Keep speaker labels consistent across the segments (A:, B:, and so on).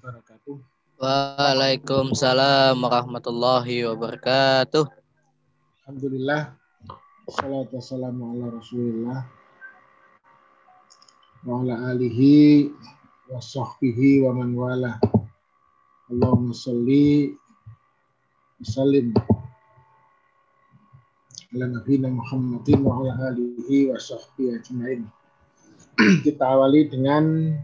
A: wabarakatuh.
B: Waalaikumsalam warahmatullahi wabarakatuh.
A: Alhamdulillah. Salatu wassalamu ala rasulillah. Wa ala alihi wa sahbihi wa man wala. Allahumma salli Salim ala nabiyina Muhammadin wa ala alihi wa sahbihi ajmain. Kita awali dengan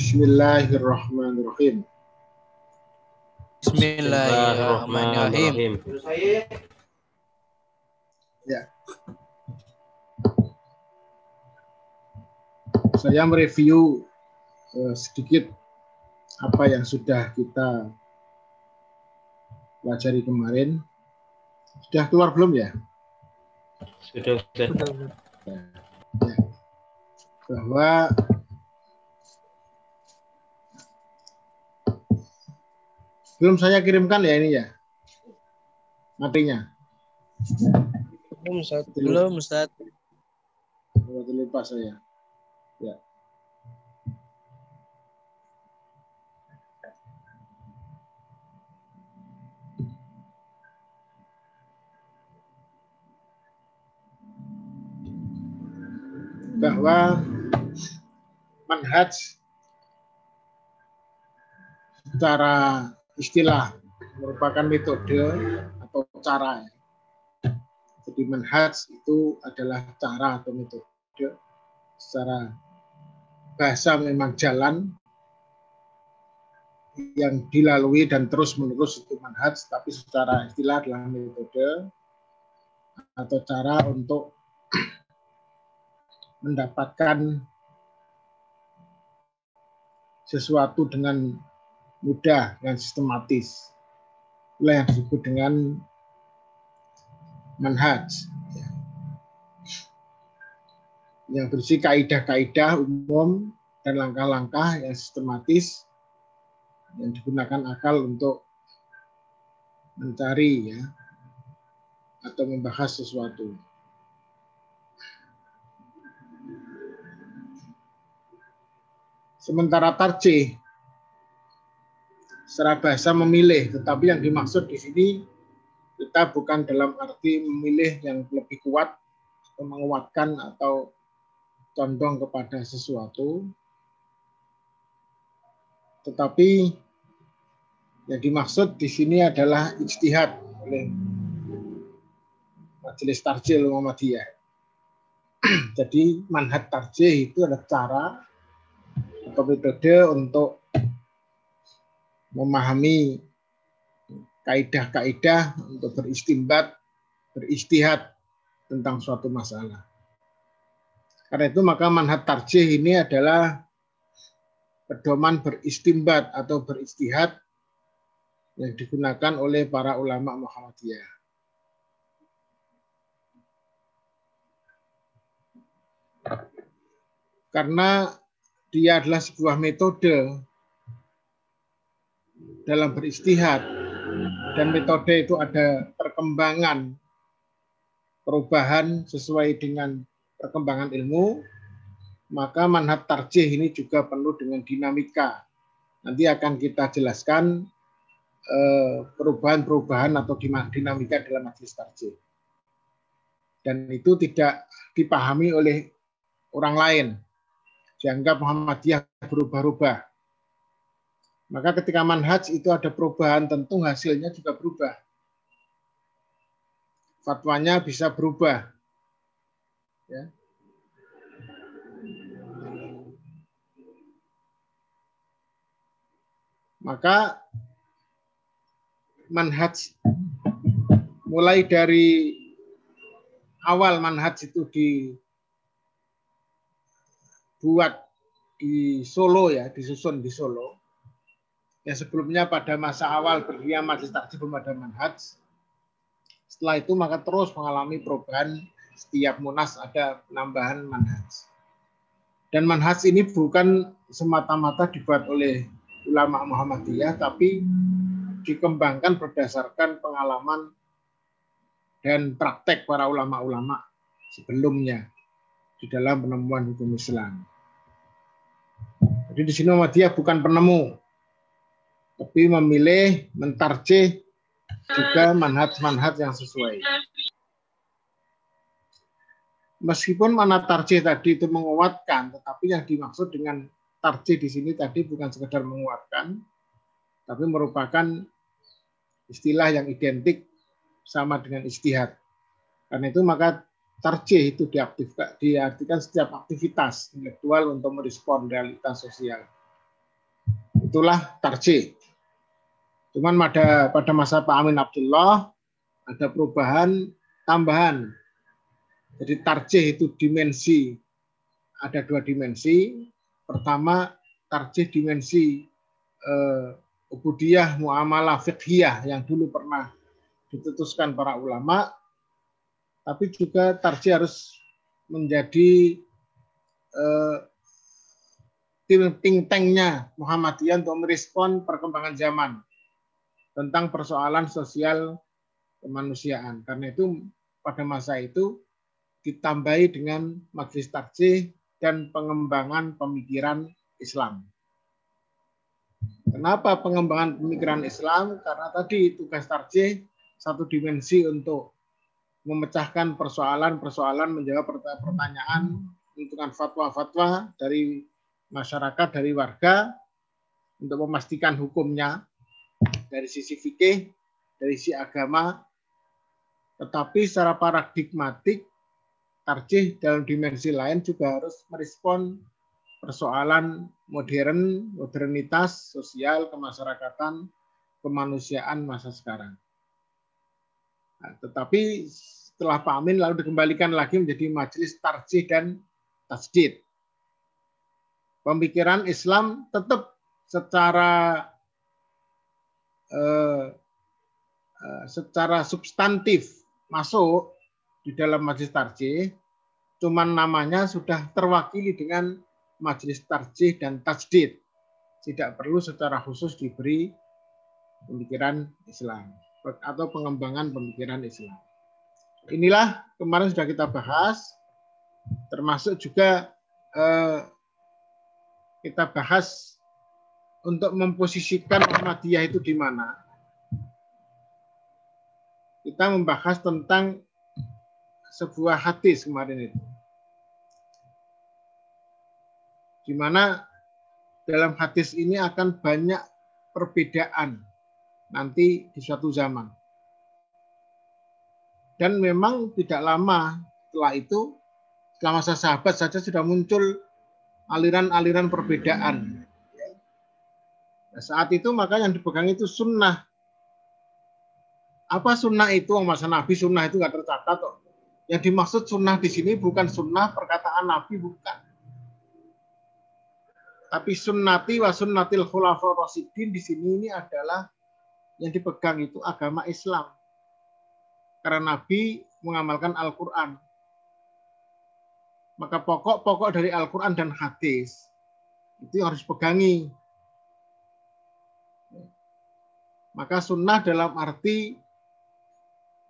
A: Bismillahirrahmanirrahim.
B: Bismillahirrahmanirrahim.
A: Ya. Saya mereview uh, sedikit apa yang sudah kita pelajari kemarin. Sudah keluar belum ya?
C: Sudah, sudah.
A: Ya. Ya. Bahwa belum saya kirimkan ya ini ya materinya.
B: Belum Ustaz. Belum Ustaz.
A: Berarti lupa saya. Ya. bahwa manhaj secara istilah merupakan metode atau cara. Jadi manhaj itu adalah cara atau metode secara bahasa memang jalan yang dilalui dan terus menerus itu manhaj, tapi secara istilah adalah metode atau cara untuk mendapatkan sesuatu dengan mudah dan sistematis. Itulah yang disebut dengan manhaj. Yang berisi kaidah-kaidah umum dan langkah-langkah yang sistematis yang digunakan akal untuk mencari ya atau membahas sesuatu. Sementara tarjih secara bahasa memilih, tetapi yang dimaksud di sini kita bukan dalam arti memilih yang lebih kuat atau menguatkan atau condong kepada sesuatu, tetapi yang dimaksud di sini adalah ijtihad oleh Majelis Tarjih Muhammadiyah. Jadi manhat tarjih itu adalah cara atau metode untuk memahami kaidah-kaidah untuk beristimbat, beristihad tentang suatu masalah. Karena itu maka manhat tarjih ini adalah pedoman beristimbat atau beristihad yang digunakan oleh para ulama Muhammadiyah. Karena dia adalah sebuah metode dalam beristihad. Dan metode itu ada perkembangan perubahan sesuai dengan perkembangan ilmu. Maka manhat tarjih ini juga penuh dengan dinamika. Nanti akan kita jelaskan eh, perubahan-perubahan atau dinamika dalam majelis tarjih. Dan itu tidak dipahami oleh orang lain. Dianggap Muhammadiyah berubah-ubah. Maka ketika manhaj itu ada perubahan, tentu hasilnya juga berubah. Fatwanya bisa berubah. Ya. Maka manhaj mulai dari awal manhaj itu di buat di Solo ya, disusun di Solo. Yang sebelumnya pada masa awal berdirinya Majelis belum ada manhaj. Setelah itu maka terus mengalami perubahan setiap munas ada penambahan manhaj. Dan manhaj ini bukan semata-mata dibuat oleh ulama Muhammadiyah, tapi dikembangkan berdasarkan pengalaman dan praktek para ulama-ulama sebelumnya di dalam penemuan hukum Islam. Jadi di sini Muhammadiyah bukan penemu, tapi memilih mentarjih juga manhaj-manhaj yang sesuai. Meskipun mana tarjih tadi itu menguatkan, tetapi yang dimaksud dengan tarjih di sini tadi bukan sekedar menguatkan, tapi merupakan istilah yang identik sama dengan istihad. Karena itu maka tarjih itu diaktifkan, diartikan setiap aktivitas intelektual untuk merespon realitas sosial. Itulah tarjih. Cuman pada pada masa Pak Amin Abdullah ada perubahan tambahan. Jadi tarjih itu dimensi, ada dua dimensi. Pertama, tarjih dimensi eh, ubudiyah muamalah fiqhiyah yang dulu pernah ditutuskan para ulama, tapi juga tarjih harus menjadi eh, ting tengnya Muhammadiyah untuk merespon perkembangan zaman tentang persoalan sosial kemanusiaan. Karena itu pada masa itu ditambahi dengan majelis tarjih dan pengembangan pemikiran Islam. Kenapa pengembangan pemikiran Islam? Karena tadi tugas tarjih satu dimensi untuk memecahkan persoalan-persoalan, menjawab pertanyaan, menentukan fatwa-fatwa dari masyarakat, dari warga, untuk memastikan hukumnya dari sisi fikih, dari sisi agama, tetapi secara paradigmatik tarjih dalam dimensi lain juga harus merespon persoalan modern, modernitas, sosial, kemasyarakatan, kemanusiaan masa sekarang. Nah, tetapi setelah Pak Amin lalu dikembalikan lagi menjadi majelis tarjih dan tasjid. Pemikiran Islam tetap secara eh, eh secara substantif masuk di dalam majelis tarjih, cuman namanya sudah terwakili dengan majelis tarjih dan tajdid. Tidak perlu secara khusus diberi pemikiran Islam atau pengembangan pemikiran Islam. Inilah kemarin sudah kita bahas, termasuk juga eh, kita bahas untuk memposisikan Muhammadiyah itu di mana. Kita membahas tentang sebuah hadis kemarin itu. Di mana dalam hadis ini akan banyak perbedaan nanti di suatu zaman. Dan memang tidak lama setelah itu, setelah masa sahabat saja sudah muncul aliran-aliran perbedaan. Nah, saat itu maka yang dipegang itu sunnah. Apa sunnah itu? Masa Nabi sunnah itu nggak tercatat kok. Yang dimaksud sunnah di sini bukan sunnah perkataan Nabi, bukan. Tapi sunnati wa sunnatil khulafa rasidin di sini ini adalah yang dipegang itu agama Islam. Karena Nabi mengamalkan Al-Quran. Maka pokok-pokok dari Al-Quran dan hadis itu harus pegangi. Maka sunnah dalam arti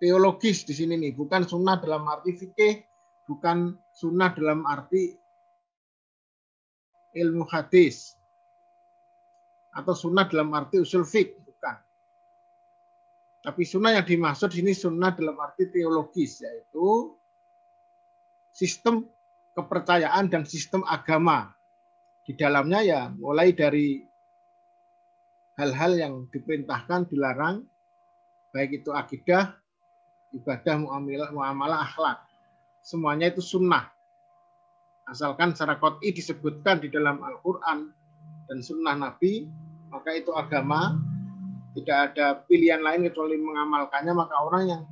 A: teologis di sini nih, bukan sunnah dalam arti fikih, bukan sunnah dalam arti ilmu hadis atau sunnah dalam arti usul fik, bukan. Tapi sunnah yang dimaksud ini sunnah dalam arti teologis, yaitu sistem kepercayaan dan sistem agama. Di dalamnya ya mulai dari hal-hal yang diperintahkan, dilarang, baik itu akidah, ibadah muamalah, muamalah akhlak. Semuanya itu sunnah. Asalkan secara kot'i disebutkan di dalam Al-Quran dan sunnah Nabi, maka itu agama. Tidak ada pilihan lain kecuali mengamalkannya, maka orang yang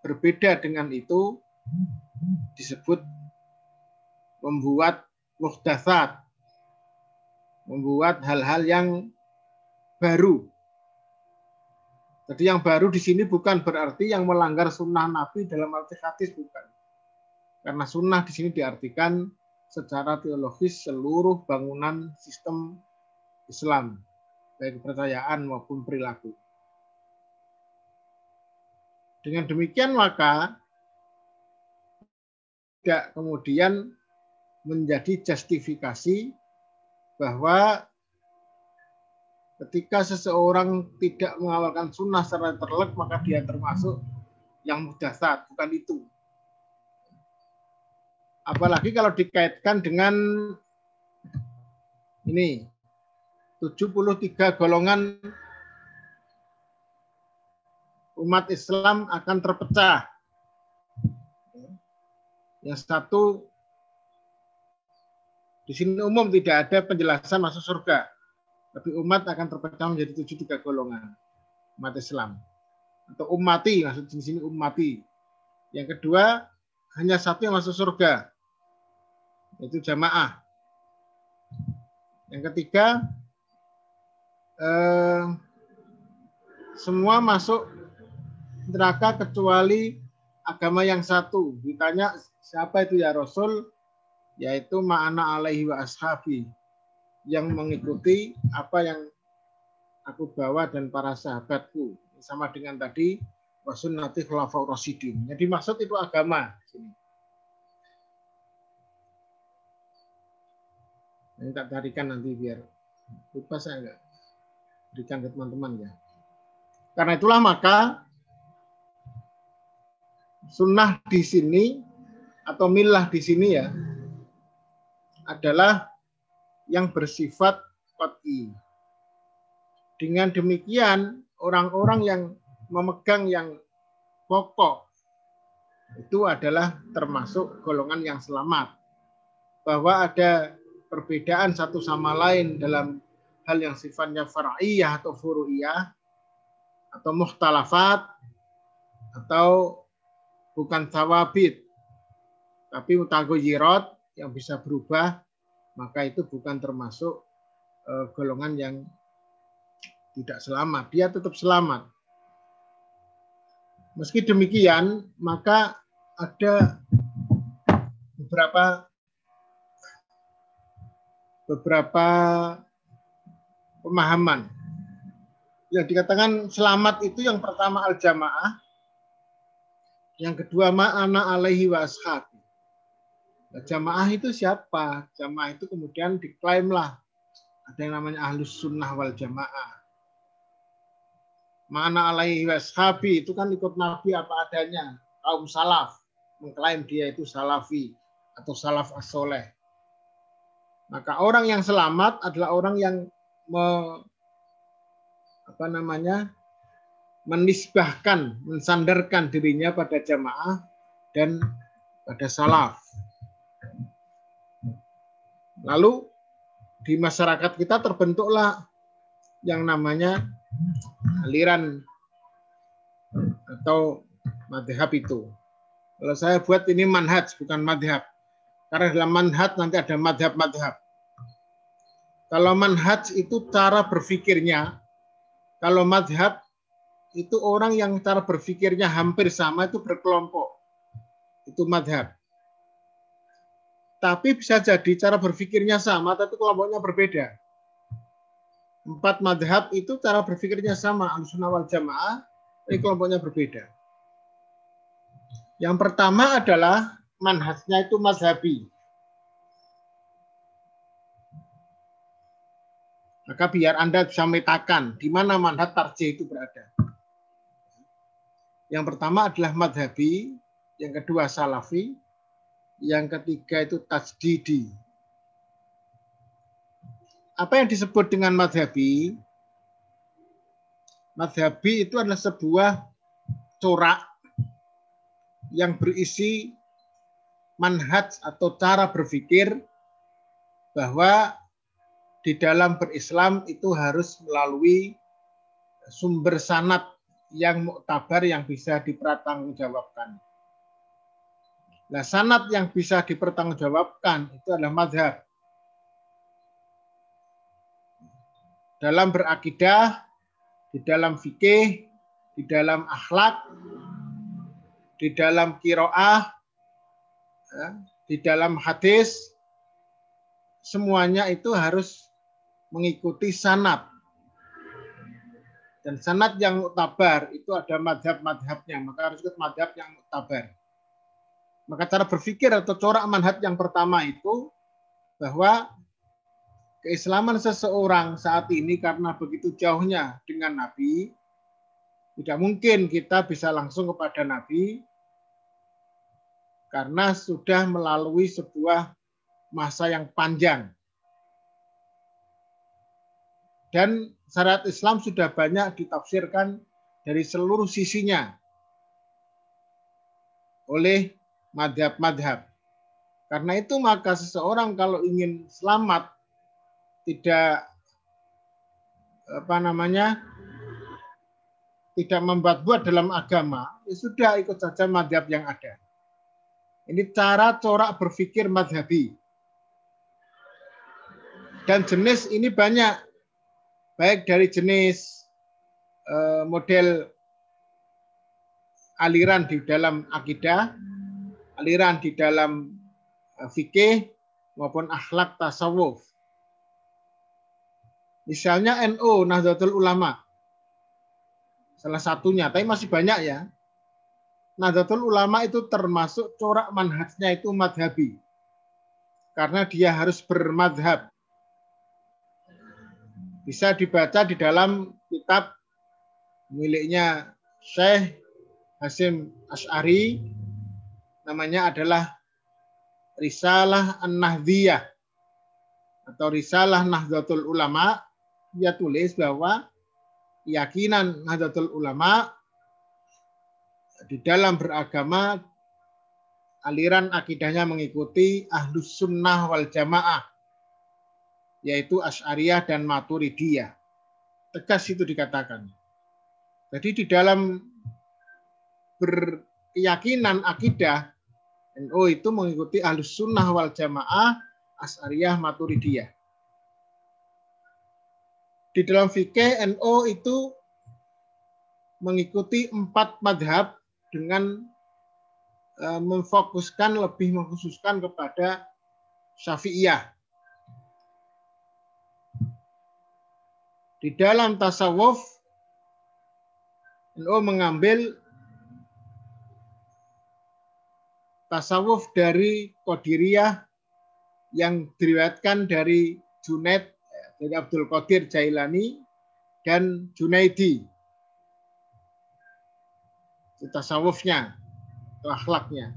A: berbeda dengan itu disebut membuat muhdasat, membuat hal-hal yang baru jadi yang baru di sini bukan berarti yang melanggar sunnah Nabi dalam arti hadis bukan. Karena sunnah di sini diartikan secara teologis seluruh bangunan sistem Islam, baik kepercayaan maupun perilaku. Dengan demikian maka tidak kemudian menjadi justifikasi bahwa ketika seseorang tidak mengawalkan sunnah secara terlek maka dia termasuk yang saat bukan itu. Apalagi kalau dikaitkan dengan ini 73 golongan umat Islam akan terpecah. Yang satu di sini umum tidak ada penjelasan masuk surga. Tapi umat akan terpecah menjadi tujuh tiga golongan umat Islam atau ummati maksud di sini ummati. Yang kedua hanya satu yang masuk surga yaitu jamaah. Yang ketiga eh, semua masuk neraka kecuali agama yang satu. Ditanya siapa itu ya Rasul? Yaitu ma'ana alaihi wa ashabi. Yang mengikuti apa yang aku bawa dan para sahabatku. Sama dengan tadi wasunnati khulafau rasidin. Jadi maksud itu agama. Ini tak tarikan nanti biar lupa saya enggak berikan ke teman-teman ya. Karena itulah maka sunnah di sini atau milah di sini ya adalah yang bersifat qat'i. Dengan demikian orang-orang yang memegang yang pokok itu adalah termasuk golongan yang selamat. Bahwa ada perbedaan satu sama lain dalam hal yang sifatnya far'iyah atau furu'iyah atau muhtalafat atau bukan tawabit tapi mutagoyirot yang bisa berubah maka itu bukan termasuk eh, golongan yang tidak selamat. Dia tetap selamat. Meski demikian maka ada beberapa beberapa pemahaman. Yang dikatakan selamat itu yang pertama al jamaah yang kedua ma'ana alaihi wa. Jamaah itu siapa? Jamaah itu kemudian diklaimlah ada yang namanya ahlus sunnah wal jamaah. Ma'ana alaihi wa ashabi itu kan ikut Nabi apa adanya. Kaum salaf mengklaim dia itu salafi atau salaf as-soleh. Maka orang yang selamat adalah orang yang me, apa namanya menisbahkan, mensandarkan dirinya pada jamaah dan pada salaf. Lalu di masyarakat kita terbentuklah yang namanya aliran atau madhab itu. Kalau saya buat ini manhaj, bukan madhab. Karena dalam manhaj nanti ada madhab-madhab. Kalau manhaj itu cara berpikirnya, kalau madhab itu orang yang cara berpikirnya hampir sama itu berkelompok. Itu madhab. Tapi bisa jadi cara berpikirnya sama, tapi kelompoknya berbeda. Empat madhab itu cara berpikirnya sama, al wal jamaah, tapi kelompoknya berbeda. Yang pertama adalah manhajnya itu mazhabi. Maka biar Anda bisa metakan di mana manhaj tarjih itu berada. Yang pertama adalah madhabi, yang kedua salafi, yang ketiga itu tajdidi. Apa yang disebut dengan madhabi? Madhabi itu adalah sebuah corak yang berisi manhaj atau cara berpikir bahwa di dalam berislam itu harus melalui sumber sanat yang muktabar yang bisa dipertanggungjawabkan. Nah, sanat yang bisa dipertanggungjawabkan itu adalah madhab. Dalam berakidah, di dalam fikih, di dalam akhlak, di dalam kiroah, ya, di dalam hadis, semuanya itu harus mengikuti sanat dan sanat yang muktabar itu ada madhab-madhabnya, maka harus ikut madhab yang muktabar. Maka cara berpikir atau corak manhaj yang pertama itu bahwa keislaman seseorang saat ini karena begitu jauhnya dengan Nabi, tidak mungkin kita bisa langsung kepada Nabi karena sudah melalui sebuah masa yang panjang. Dan syariat Islam sudah banyak ditafsirkan dari seluruh sisinya oleh madhab-madhab. Karena itu maka seseorang kalau ingin selamat tidak apa namanya tidak membuat-buat dalam agama, ya sudah ikut saja madhab yang ada. Ini cara corak berpikir madhabi. Dan jenis ini banyak, baik dari jenis eh, model aliran di dalam akidah, aliran di dalam eh, fikih, maupun akhlak tasawuf. Misalnya NU Nahdlatul Ulama. Salah satunya, tapi masih banyak ya. Nahdlatul Ulama itu termasuk corak manhajnya itu madhabi. Karena dia harus bermadhab. Bisa dibaca di dalam kitab miliknya Syekh Hasim Ash'ari. Namanya adalah Risalah An-Nahdiyah atau Risalah Nahdlatul Ulama dia tulis bahwa keyakinan Nahdlatul Ulama di dalam beragama aliran akidahnya mengikuti Ahlus Sunnah wal Jamaah yaitu Asy'ariyah dan Maturidiyah. Tegas itu dikatakan. Jadi di dalam berkeyakinan akidah NU itu mengikuti Ahlus Sunnah wal Jamaah Asy'ariyah Maturidiyah di dalam fikih NO itu mengikuti empat madhab dengan uh, memfokuskan lebih mengkhususkan kepada Syafi'iyah. Di dalam tasawuf NO mengambil tasawuf dari Qadiriyah yang diriwayatkan dari Junaid dari Abdul Qadir Jailani dan Junaidi. Itu tasawufnya, itu akhlaknya.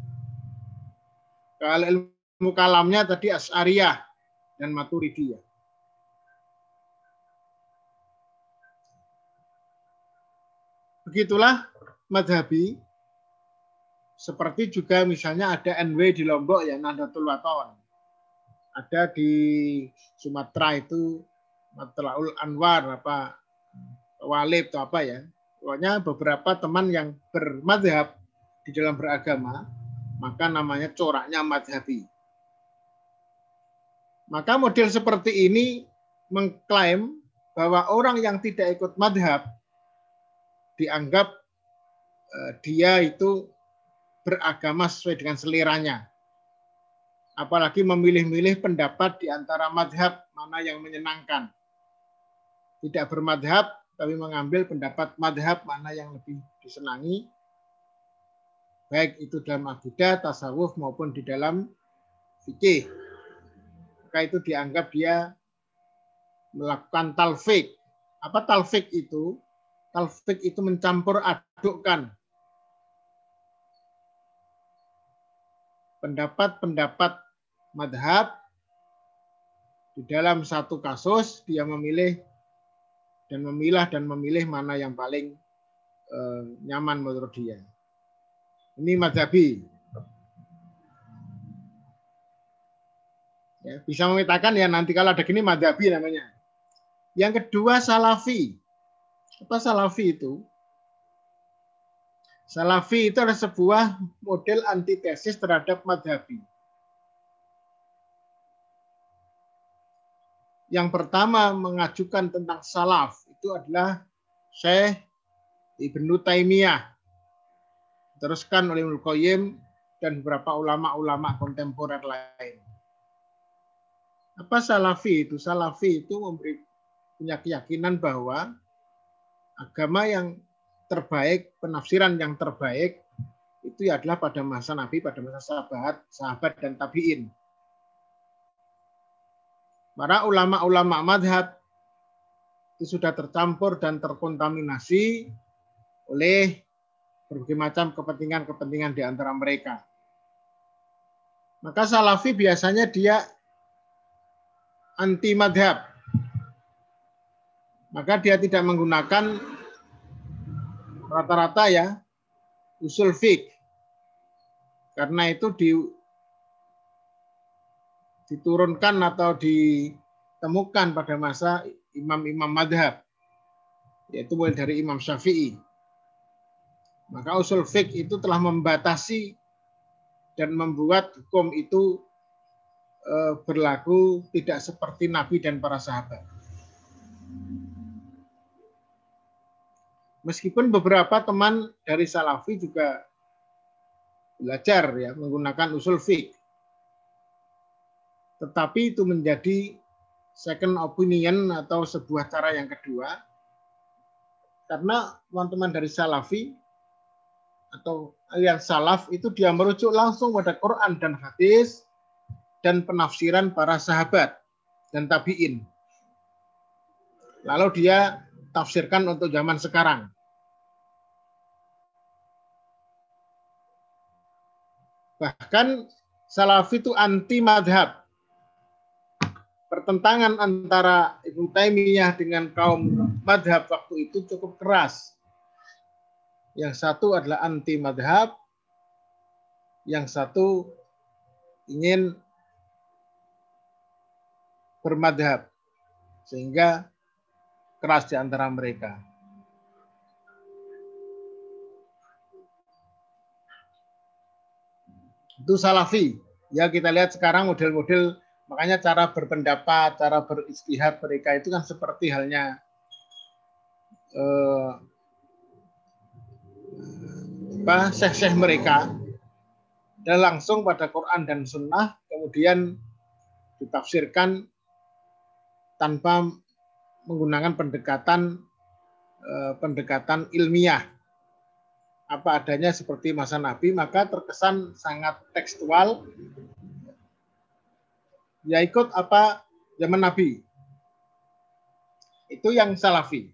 A: Kalau ilmu kalamnya tadi As'ariyah dan Maturidiyah. Begitulah madhabi. Seperti juga misalnya ada NW di Lombok ya, Nahdlatul Watawan ada di Sumatera itu Matlaul Anwar apa Walid atau apa ya. Pokoknya beberapa teman yang bermadhab di dalam beragama, maka namanya coraknya madhabi. Maka model seperti ini mengklaim bahwa orang yang tidak ikut madhab dianggap eh, dia itu beragama sesuai dengan seleranya apalagi memilih-milih pendapat di antara madhab mana yang menyenangkan. Tidak bermadhab, tapi mengambil pendapat madhab mana yang lebih disenangi, baik itu dalam akidah, tasawuf, maupun di dalam fikih. Maka itu dianggap dia melakukan talfik. Apa talfik itu? Talfik itu mencampur adukkan pendapat-pendapat madhab di dalam satu kasus dia memilih dan memilah dan memilih mana yang paling eh, nyaman menurut dia. Ini madhabi. Ya, bisa memetakan ya nanti kalau ada gini madhabi namanya. Yang kedua salafi. Apa salafi itu? Salafi itu adalah sebuah model antitesis terhadap madhabi. yang pertama mengajukan tentang salaf itu adalah Syekh Ibnu Taimiyah. Teruskan oleh Ibnu Qayyim dan beberapa ulama-ulama kontemporer lain. Apa salafi itu? Salafi itu memberi punya keyakinan bahwa agama yang terbaik, penafsiran yang terbaik itu adalah pada masa Nabi, pada masa sahabat, sahabat dan tabiin Para ulama-ulama madhab itu sudah tercampur dan terkontaminasi oleh berbagai macam kepentingan-kepentingan di antara mereka. Maka salafi biasanya dia anti madhab. Maka dia tidak menggunakan rata-rata ya usul fik. Karena itu di, diturunkan atau ditemukan pada masa imam-imam madhab. Yaitu mulai dari Imam Syafi'i. Maka usul fik itu telah membatasi dan membuat hukum itu eh, berlaku tidak seperti Nabi dan para sahabat. Meskipun beberapa teman dari Salafi juga belajar ya menggunakan usul fik. Tetapi itu menjadi second opinion atau sebuah cara yang kedua. Karena teman-teman dari Salafi atau alias salaf itu dia merujuk langsung pada Quran dan hadis dan penafsiran para sahabat dan tabiin. Lalu dia tafsirkan untuk zaman sekarang. Bahkan Salafi itu anti madhab. Pertentangan antara Ibnu Taimiyah dengan kaum madhab waktu itu cukup keras. Yang satu adalah anti madhab, yang satu ingin bermadhab. Sehingga keras di antara mereka. Itu salafi. Ya kita lihat sekarang model-model makanya cara berpendapat, cara beristihad mereka itu kan seperti halnya. Eh, syekh-syekh mereka. Dan langsung pada Quran dan Sunnah kemudian ditafsirkan tanpa menggunakan pendekatan eh, pendekatan ilmiah apa adanya seperti masa Nabi, maka terkesan sangat tekstual. Ya ikut apa zaman Nabi. Itu yang salafi.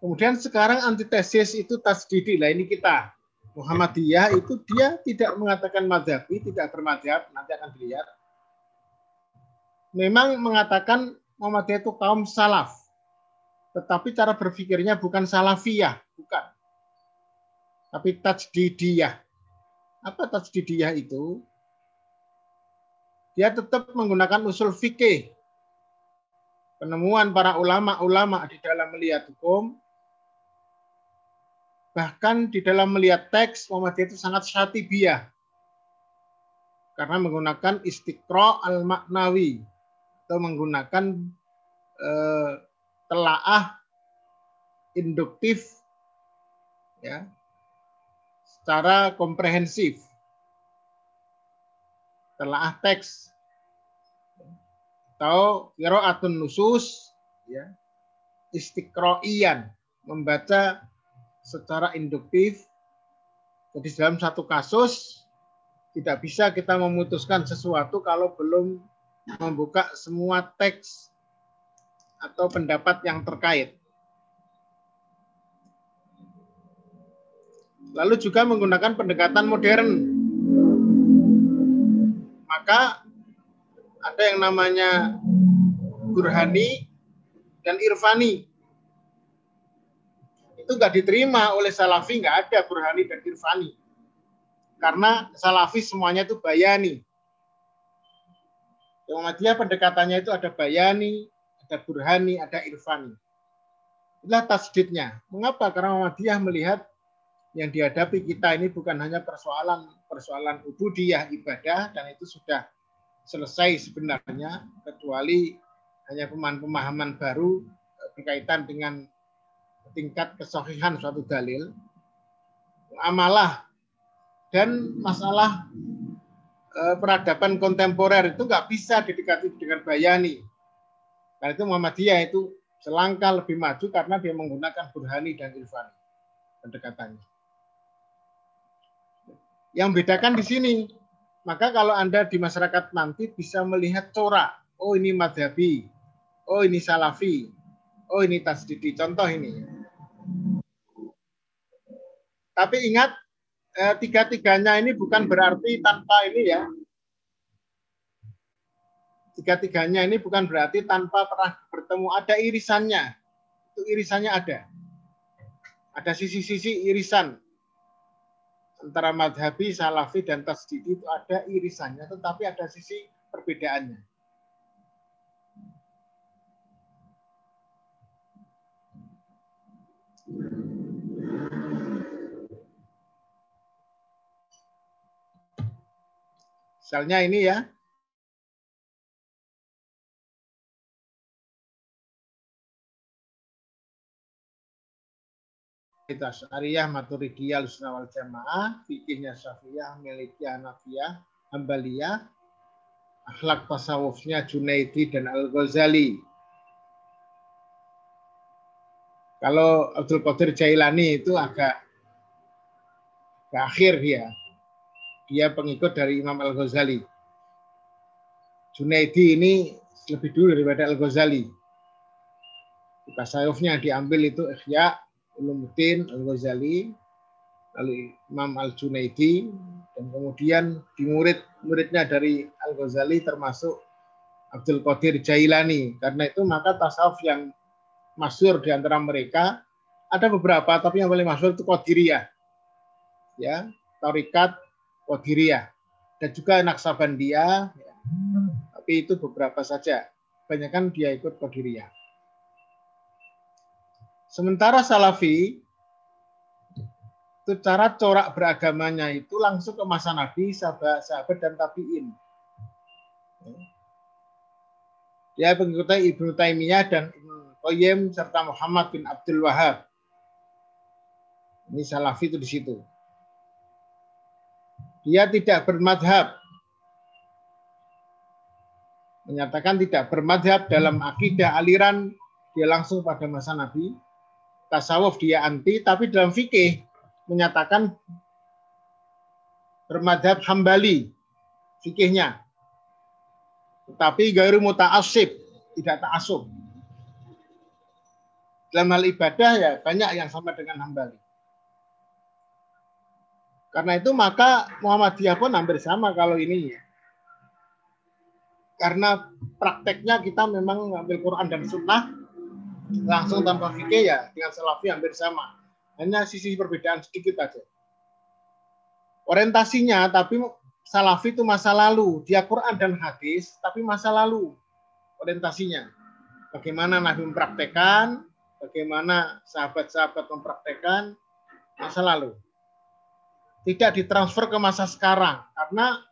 A: Kemudian sekarang antitesis itu tasdidi. Lah ini kita. Muhammadiyah itu dia tidak mengatakan madhabi, tidak bermadhab, nanti akan dilihat. Memang mengatakan Muhammadiyah itu kaum salaf. Tetapi cara berpikirnya bukan salafiyah, bukan tapi tajdidiyah. Apa tajdidiyah itu? Dia tetap menggunakan usul fikih. Penemuan para ulama-ulama di dalam melihat hukum, bahkan di dalam melihat teks Muhammadiyah itu sangat syatibiyah. Karena menggunakan istiqro al-maknawi atau menggunakan eh, telaah induktif ya secara komprehensif. Telah teks. Atau atun nusus ya istiqroian membaca secara induktif. Jadi dalam satu kasus tidak bisa kita memutuskan sesuatu kalau belum membuka semua teks atau pendapat yang terkait lalu juga menggunakan pendekatan modern. Maka ada yang namanya Burhani dan Irfani. Itu nggak diterima oleh Salafi, nggak ada Burhani dan Irfani. Karena Salafi semuanya itu bayani. Yang Muhammadiyah pendekatannya itu ada bayani, ada Burhani, ada Irfani. Itulah tasdidnya. Mengapa? Karena Muhammadiyah melihat yang dihadapi kita ini bukan hanya persoalan persoalan ubudiyah ibadah dan itu sudah selesai sebenarnya kecuali hanya pemahaman baru eh, berkaitan dengan tingkat kesohihan suatu dalil amalah dan masalah eh, peradaban kontemporer itu nggak bisa didekati dengan bayani. Karena itu Muhammadiyah itu selangkah lebih maju karena dia menggunakan burhani dan irfani pendekatannya yang bedakan di sini maka kalau Anda di masyarakat nanti bisa melihat corak. Oh ini madhabi. Oh ini salafi. Oh ini tasdidi. Contoh ini. Tapi ingat, eh, tiga-tiganya ini bukan berarti tanpa ini ya. Tiga-tiganya ini bukan berarti tanpa pernah bertemu. Ada irisannya. Itu irisannya ada. Ada sisi-sisi irisan antara madhabi, salafi, dan tasdidi itu ada irisannya, tetapi ada sisi perbedaannya. Misalnya ini ya, kita Syariah, Maturidiyah, Lusna wal Jamaah, fikihnya Syafiyah, Malikiyah, Hanafiyah, Hambaliyah, akhlak tasawufnya Junaidi dan Al-Ghazali. Kalau Abdul Qadir Jailani itu agak ke akhir dia. Dia pengikut dari Imam Al-Ghazali. Junaidi ini lebih dulu daripada Al-Ghazali. Tasawufnya diambil itu Ikhya, Ulumuddin Al-Ghazali, lalu Imam Al-Junaidi, dan kemudian di murid-muridnya dari Al-Ghazali termasuk Abdul Qadir Jailani. Karena itu maka tasawuf yang masyur di antara mereka ada beberapa, tapi yang paling masyur itu Qadiriyah. Ya, Tarikat Qadiriyah. Dan juga Naksabandiyah, ya. tapi itu beberapa saja. Banyak kan dia ikut Qadiriyah. Sementara Salafi itu cara corak beragamanya itu langsung ke masa Nabi, sahabat, sahabat dan tabiin. Dia pengikutnya Ibnu Taimiyah dan Ibnu Qayyim serta Muhammad bin Abdul Wahab. Ini Salafi itu di situ. Dia tidak bermadhab. Menyatakan tidak bermadhab dalam akidah aliran dia langsung pada masa Nabi tasawuf dia anti, tapi dalam fikih menyatakan bermadhab hambali fikihnya. Tetapi gairu muta'asib, tidak ta'asub. Dalam hal ibadah ya banyak yang sama dengan hambali. Karena itu maka Muhammadiyah pun hampir sama kalau ini ya. Karena prakteknya kita memang mengambil Quran dan Sunnah langsung tanpa fikih ya dengan salafi hampir sama. Hanya sisi perbedaan sedikit aja. Orientasinya tapi salafi itu masa lalu. Dia Quran dan hadis tapi masa lalu orientasinya. Bagaimana Nabi mempraktekkan, bagaimana sahabat-sahabat mempraktekkan masa lalu. Tidak ditransfer ke masa sekarang karena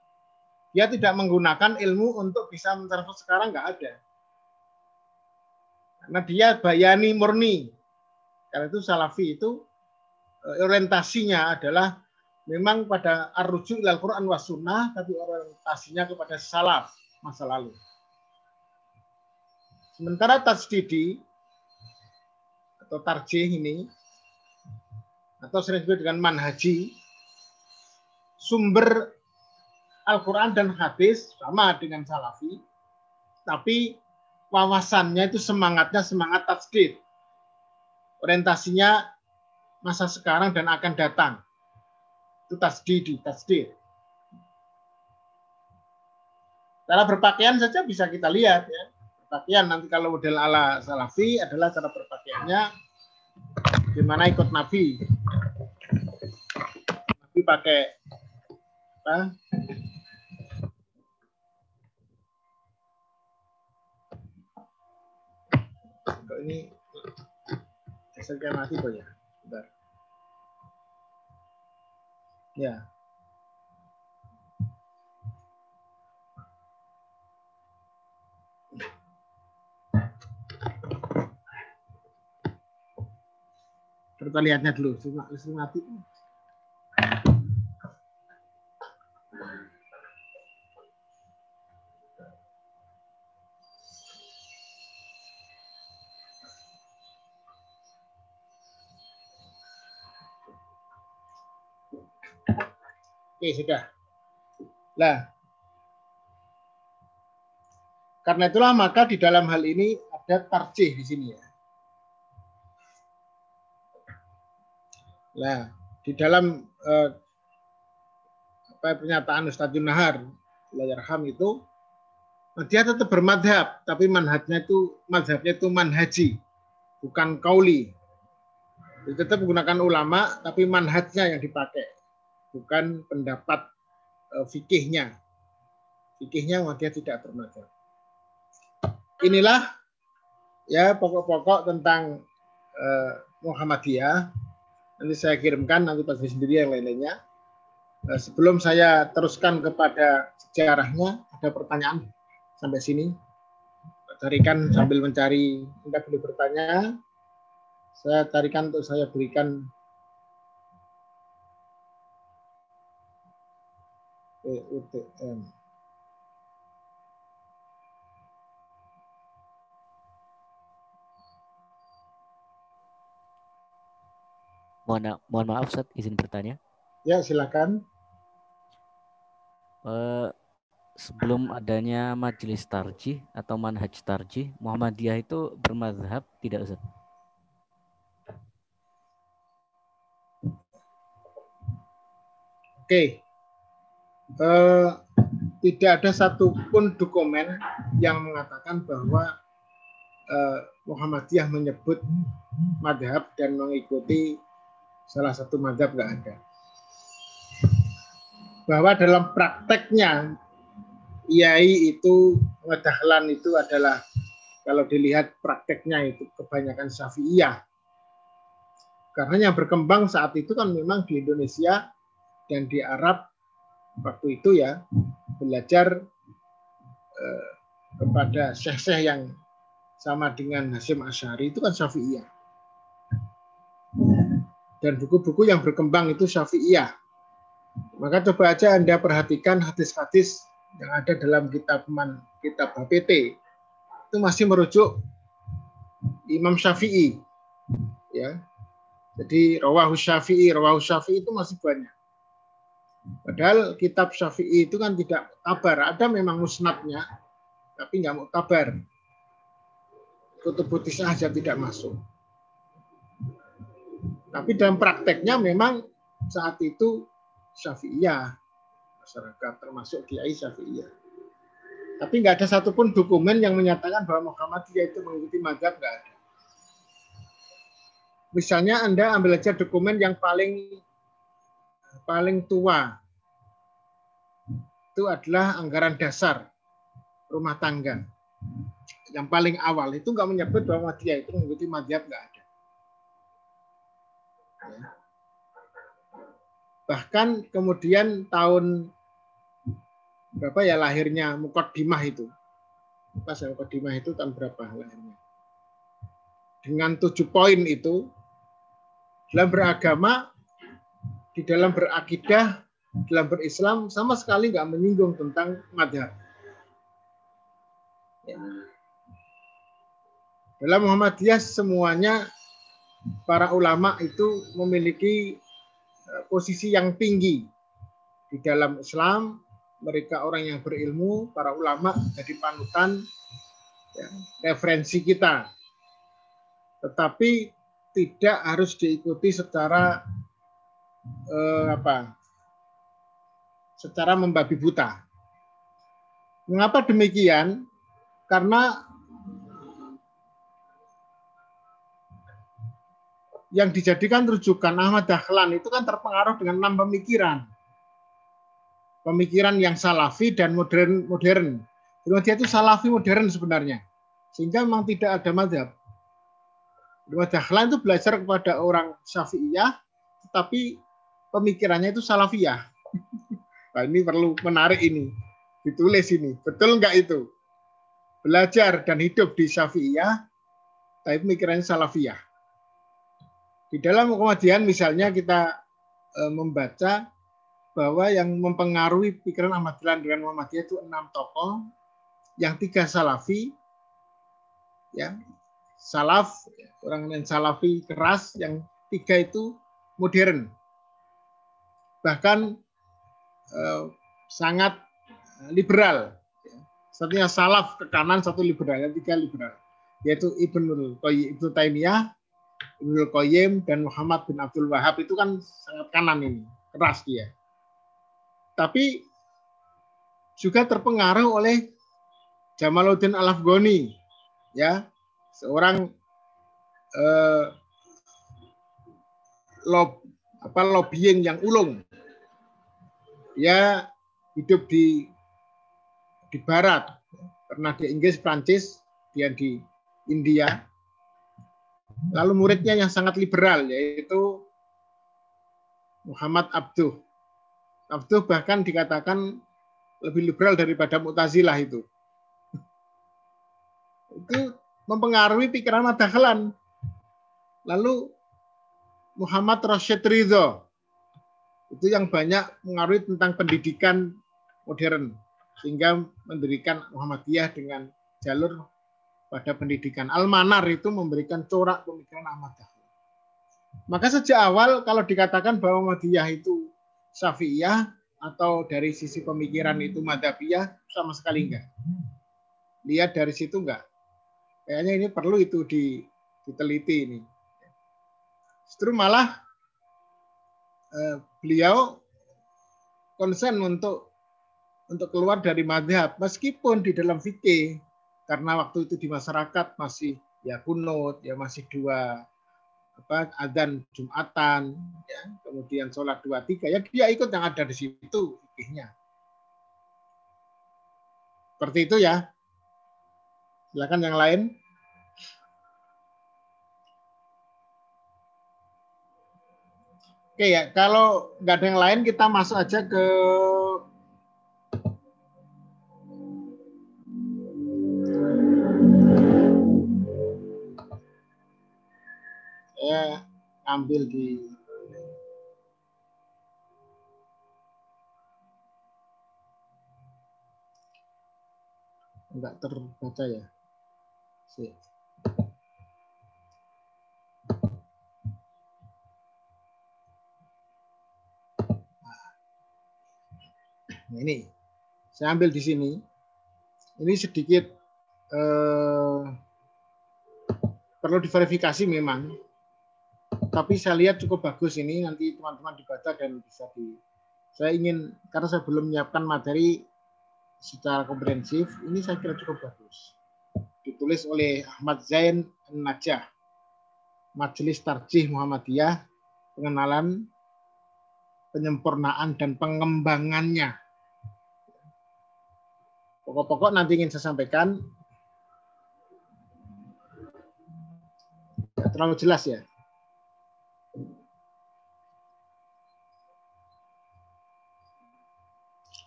A: dia tidak menggunakan ilmu untuk bisa mentransfer sekarang nggak ada karena dia bayani murni. Karena itu salafi itu eh, orientasinya adalah memang pada arruju ilal Quran was sunnah, tapi orientasinya kepada salaf masa lalu. Sementara tasdidi atau tarjih ini atau sering disebut dengan manhaji sumber Al-Quran dan hadis sama dengan salafi, tapi wawasannya itu semangatnya semangat tasdid. Orientasinya masa sekarang dan akan datang. Itu tasdid, tasdid. Cara berpakaian saja bisa kita lihat ya. Berpakaian nanti kalau model ala salafi adalah cara berpakaiannya gimana ikut Nabi. Nabi pakai apa? Ini hasilnya mati kok ya? Bentar. ya. Kita lihatnya dulu listrik mati Oke, sudah. Nah, karena itulah maka di dalam hal ini ada tarjih di sini ya. Nah, di dalam eh, apa pernyataan Ustaz Nahar Layarham itu dia tetap bermadhab, tapi manhajnya itu madhabnya itu manhaji, bukan kauli. Dia tetap menggunakan ulama, tapi manhajnya yang dipakai, bukan pendapat uh, fikihnya. Fikihnya dia tidak bermadhab. Inilah ya pokok-pokok tentang uh, Muhammadiyah. Nanti saya kirimkan nanti pasti sendiri yang lain-lainnya. Uh, sebelum saya teruskan kepada sejarahnya, ada pertanyaan sampai sini. Tarikan sambil mencari, Anda boleh bertanya. Saya tarikan untuk saya berikan PUTM.
D: Mohon, mohon maaf, Ustaz, izin bertanya.
A: Ya, silakan.
D: Uh, sebelum adanya majelis tarjih atau manhaj tarjih, Muhammadiyah itu bermadhab tidak Ustaz?
A: Oke. Uh, tidak ada satupun dokumen yang mengatakan bahwa uh, Muhammadiyah menyebut madhab dan mengikuti salah satu madhab nggak ada. Bahwa dalam prakteknya Kiai itu ngedahlan itu adalah kalau dilihat prakteknya itu kebanyakan Syafi'iyah. Karena yang berkembang saat itu kan memang di Indonesia dan di Arab waktu itu ya belajar eh, kepada syekh-syekh yang sama dengan Hasim Asyari itu kan Syafi'iyah. Dan buku-buku yang berkembang itu Syafi'iyah. Maka coba aja Anda perhatikan hadis-hadis yang ada dalam kitab kitab HPT itu masih merujuk Imam Syafi'i ya jadi rawahu Syafi'i rawahu Syafi'i itu masih banyak padahal kitab Syafi'i itu kan tidak kabar ada memang musnadnya tapi nggak mau kabar kutub saja tidak masuk tapi dalam prakteknya memang saat itu Syafi'iyah masyarakat termasuk Kiai Syafi'iyah. Tapi nggak ada satupun dokumen yang menyatakan bahwa Muhammadiyah itu mengikuti mazhab nggak ada. Misalnya Anda ambil aja dokumen yang paling paling tua. Itu adalah anggaran dasar rumah tangga. Yang paling awal itu nggak menyebut bahwa Muhammadiyah itu mengikuti mazhab nggak ada. Bahkan kemudian tahun berapa ya lahirnya Mukaddimah itu. Pas ya Mukaddimah itu tahun berapa lahirnya? Dengan tujuh poin itu, dalam beragama, di dalam berakidah, dalam berislam, sama sekali nggak menyinggung tentang madhab. Ya. Dalam Muhammadiyah semuanya para ulama itu memiliki Eh, posisi yang tinggi di dalam Islam. Mereka orang yang berilmu, para ulama jadi panutan, ya, referensi kita. Tetapi tidak harus diikuti secara eh, apa? Secara membabi buta. Mengapa demikian? Karena yang dijadikan rujukan Ahmad Dahlan itu kan terpengaruh dengan enam pemikiran. Pemikiran yang salafi dan modern modern. Dia itu salafi modern sebenarnya. Sehingga memang tidak ada madhab. Ahmad Dahlan itu belajar kepada orang Syafi'iyah, tetapi pemikirannya itu salafiyah. Nah, ini perlu menarik ini. Ditulis ini. Betul nggak itu? Belajar dan hidup di Syafi'iyah, tapi pemikirannya salafiyah di dalam Muhammadiyah misalnya kita e, membaca bahwa yang mempengaruhi pikiran Ahmad Dahlan dengan Muhammadiyah itu enam tokoh, yang tiga salafi, ya salaf orang yang salafi keras, yang tiga itu modern. Bahkan e, sangat liberal. Satunya salaf ke kanan, satu liberal, yang tiga liberal. Yaitu Ibnul Qayyim, Ibnu Taimiyah, Ibnul Qayyim, dan Muhammad bin Abdul Wahab itu kan sangat kanan ini, keras dia. Tapi juga terpengaruh oleh Jamaluddin Al-Afghani, ya, seorang eh, lob, apa lobbying yang ulung. Dia hidup di di barat, pernah di Inggris, Prancis, dia di India. Lalu muridnya yang sangat liberal yaitu Muhammad Abduh. Abduh bahkan dikatakan lebih liberal daripada Mu'tazilah itu. Itu mempengaruhi pikiran Madahlan. Lalu Muhammad Rashid Ridho itu yang banyak mengaruhi tentang pendidikan modern sehingga mendirikan Muhammadiyah dengan jalur pada pendidikan. Al-Manar itu memberikan corak pemikiran Ahmad Dahlan. Maka sejak awal kalau dikatakan bahwa Muhammadiyah itu Syafi'iyah atau dari sisi pemikiran itu Madhabiyah sama sekali enggak. Lihat dari situ enggak. Kayaknya ini perlu itu diteliti ini. Justru malah eh, beliau konsen untuk untuk keluar dari madhab meskipun di dalam fikih karena waktu itu di masyarakat masih ya kunut ya masih dua apa adzan jumatan ya kemudian sholat dua tiga ya dia ikut yang ada di situ fikihnya. Seperti itu ya. Silakan yang lain Oke ya, kalau nggak ada yang lain kita masuk aja ke saya ambil di enggak terbaca ya. Sih. Nah, ini. Saya ambil di sini. Ini sedikit eh, perlu diverifikasi memang. Tapi saya lihat cukup bagus ini. Nanti teman-teman dibaca dan bisa di saya ingin karena saya belum menyiapkan materi secara komprehensif ini saya kira cukup bagus. Ditulis oleh Ahmad Zain Najah Majelis Tarjih Muhammadiyah pengenalan penyempurnaan dan pengembangannya pokok-pokok nanti ingin saya sampaikan terlalu jelas ya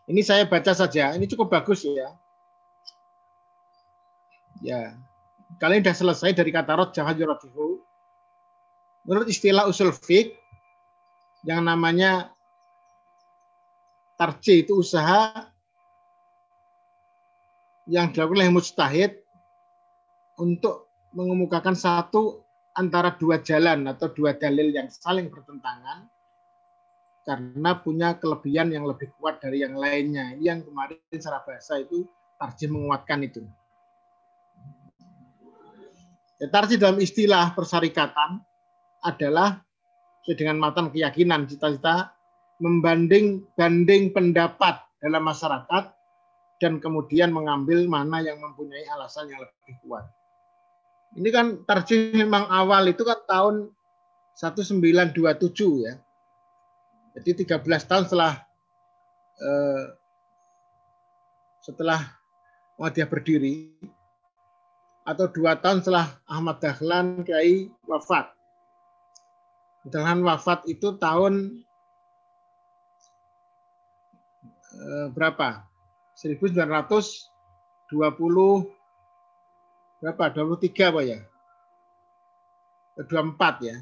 A: Ini saya baca saja, ini cukup bagus ya. Ya, kalian sudah selesai dari kata rot jangan yuradihu. Menurut istilah usul fik yang namanya tarji itu usaha yang dilakukan oleh mustahid untuk mengemukakan satu antara dua jalan atau dua dalil yang saling bertentangan karena punya kelebihan yang lebih kuat dari yang lainnya. Yang kemarin secara bahasa itu tarjih menguatkan itu. Ya, tarjih dalam istilah persyarikatan adalah dengan matan keyakinan cita-cita membanding banding pendapat dalam masyarakat dan kemudian mengambil mana yang mempunyai alasan yang lebih kuat. Ini kan tarjih memang awal itu kan tahun 1927 ya. Jadi 13 tahun setelah eh, setelah Muhammadiyah berdiri atau dua tahun setelah Ahmad Dahlan Kiai wafat. Dahlan wafat itu tahun eh, berapa? 1920 berapa? 23 apa ya? 24 ya.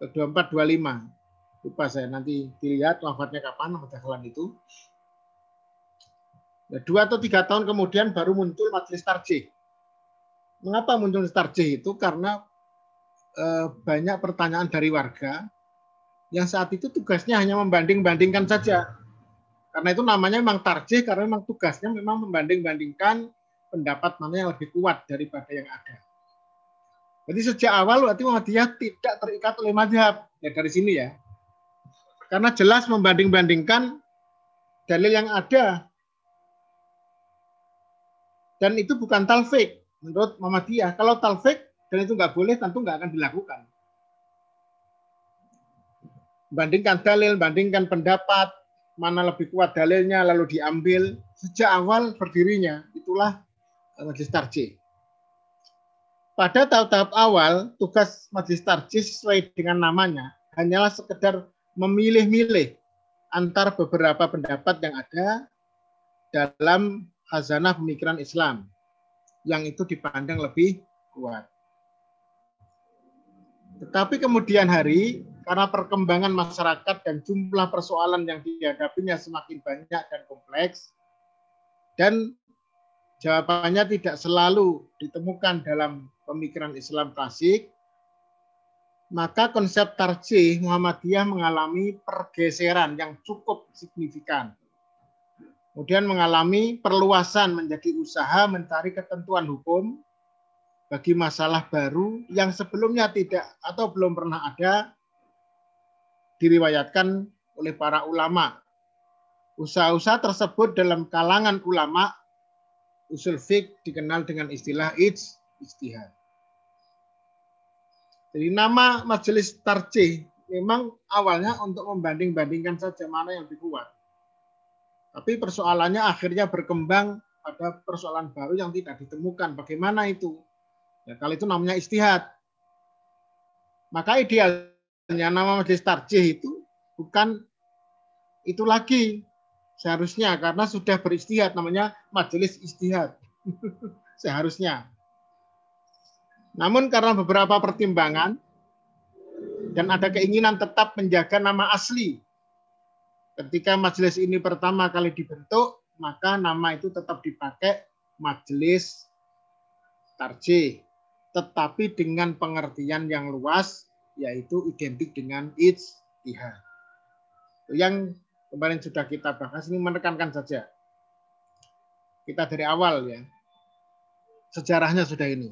A: 24 25 lupa saya nanti dilihat wafatnya kapan Ahmad Dahlan itu. Ya, dua atau tiga tahun kemudian baru muncul majelis tarjih. Mengapa muncul tarjih itu? Karena eh, banyak pertanyaan dari warga yang saat itu tugasnya hanya membanding-bandingkan saja. Karena itu namanya memang tarjih karena memang tugasnya memang membanding-bandingkan pendapat mana yang lebih kuat daripada yang ada. Jadi sejak awal berarti Muhammadiyah tidak terikat oleh madhab. Ya dari sini ya. Karena jelas membanding-bandingkan dalil yang ada. Dan itu bukan talfik menurut Muhammadiyah. Kalau talfik dan itu nggak boleh tentu nggak akan dilakukan. Bandingkan dalil, bandingkan pendapat, mana lebih kuat dalilnya lalu diambil sejak awal berdirinya itulah majelis tarjih. Pada tahap-tahap awal tugas majelis tarjih sesuai dengan namanya hanyalah sekedar memilih-milih antar beberapa pendapat yang ada dalam khazanah pemikiran Islam yang itu dipandang lebih kuat. Tetapi kemudian hari karena perkembangan masyarakat dan jumlah persoalan yang dihadapinya semakin banyak dan kompleks, dan jawabannya tidak selalu ditemukan dalam pemikiran Islam klasik, maka konsep tarjih Muhammadiyah mengalami pergeseran yang cukup signifikan. Kemudian mengalami perluasan menjadi usaha mencari ketentuan hukum bagi masalah baru yang sebelumnya tidak atau belum pernah ada diriwayatkan oleh para ulama. Usaha-usaha tersebut dalam kalangan ulama usul fik dikenal dengan istilah ijtihad. Jadi nama majelis tarjih memang awalnya untuk membanding-bandingkan saja mana yang lebih kuat. Tapi persoalannya akhirnya berkembang pada persoalan baru yang tidak ditemukan. Bagaimana itu? Ya, kalau itu namanya istihad. Maka ideal yang nama majelis tarjih itu bukan itu lagi seharusnya karena sudah beristihad namanya majelis istihad seharusnya. Namun karena beberapa pertimbangan dan ada keinginan tetap menjaga nama asli. Ketika majelis ini pertama kali dibentuk, maka nama itu tetap dipakai majelis tarjih. Tetapi dengan pengertian yang luas yaitu identik dengan ijtihad. Yang kemarin sudah kita bahas ini menekankan saja. Kita dari awal ya. Sejarahnya sudah ini.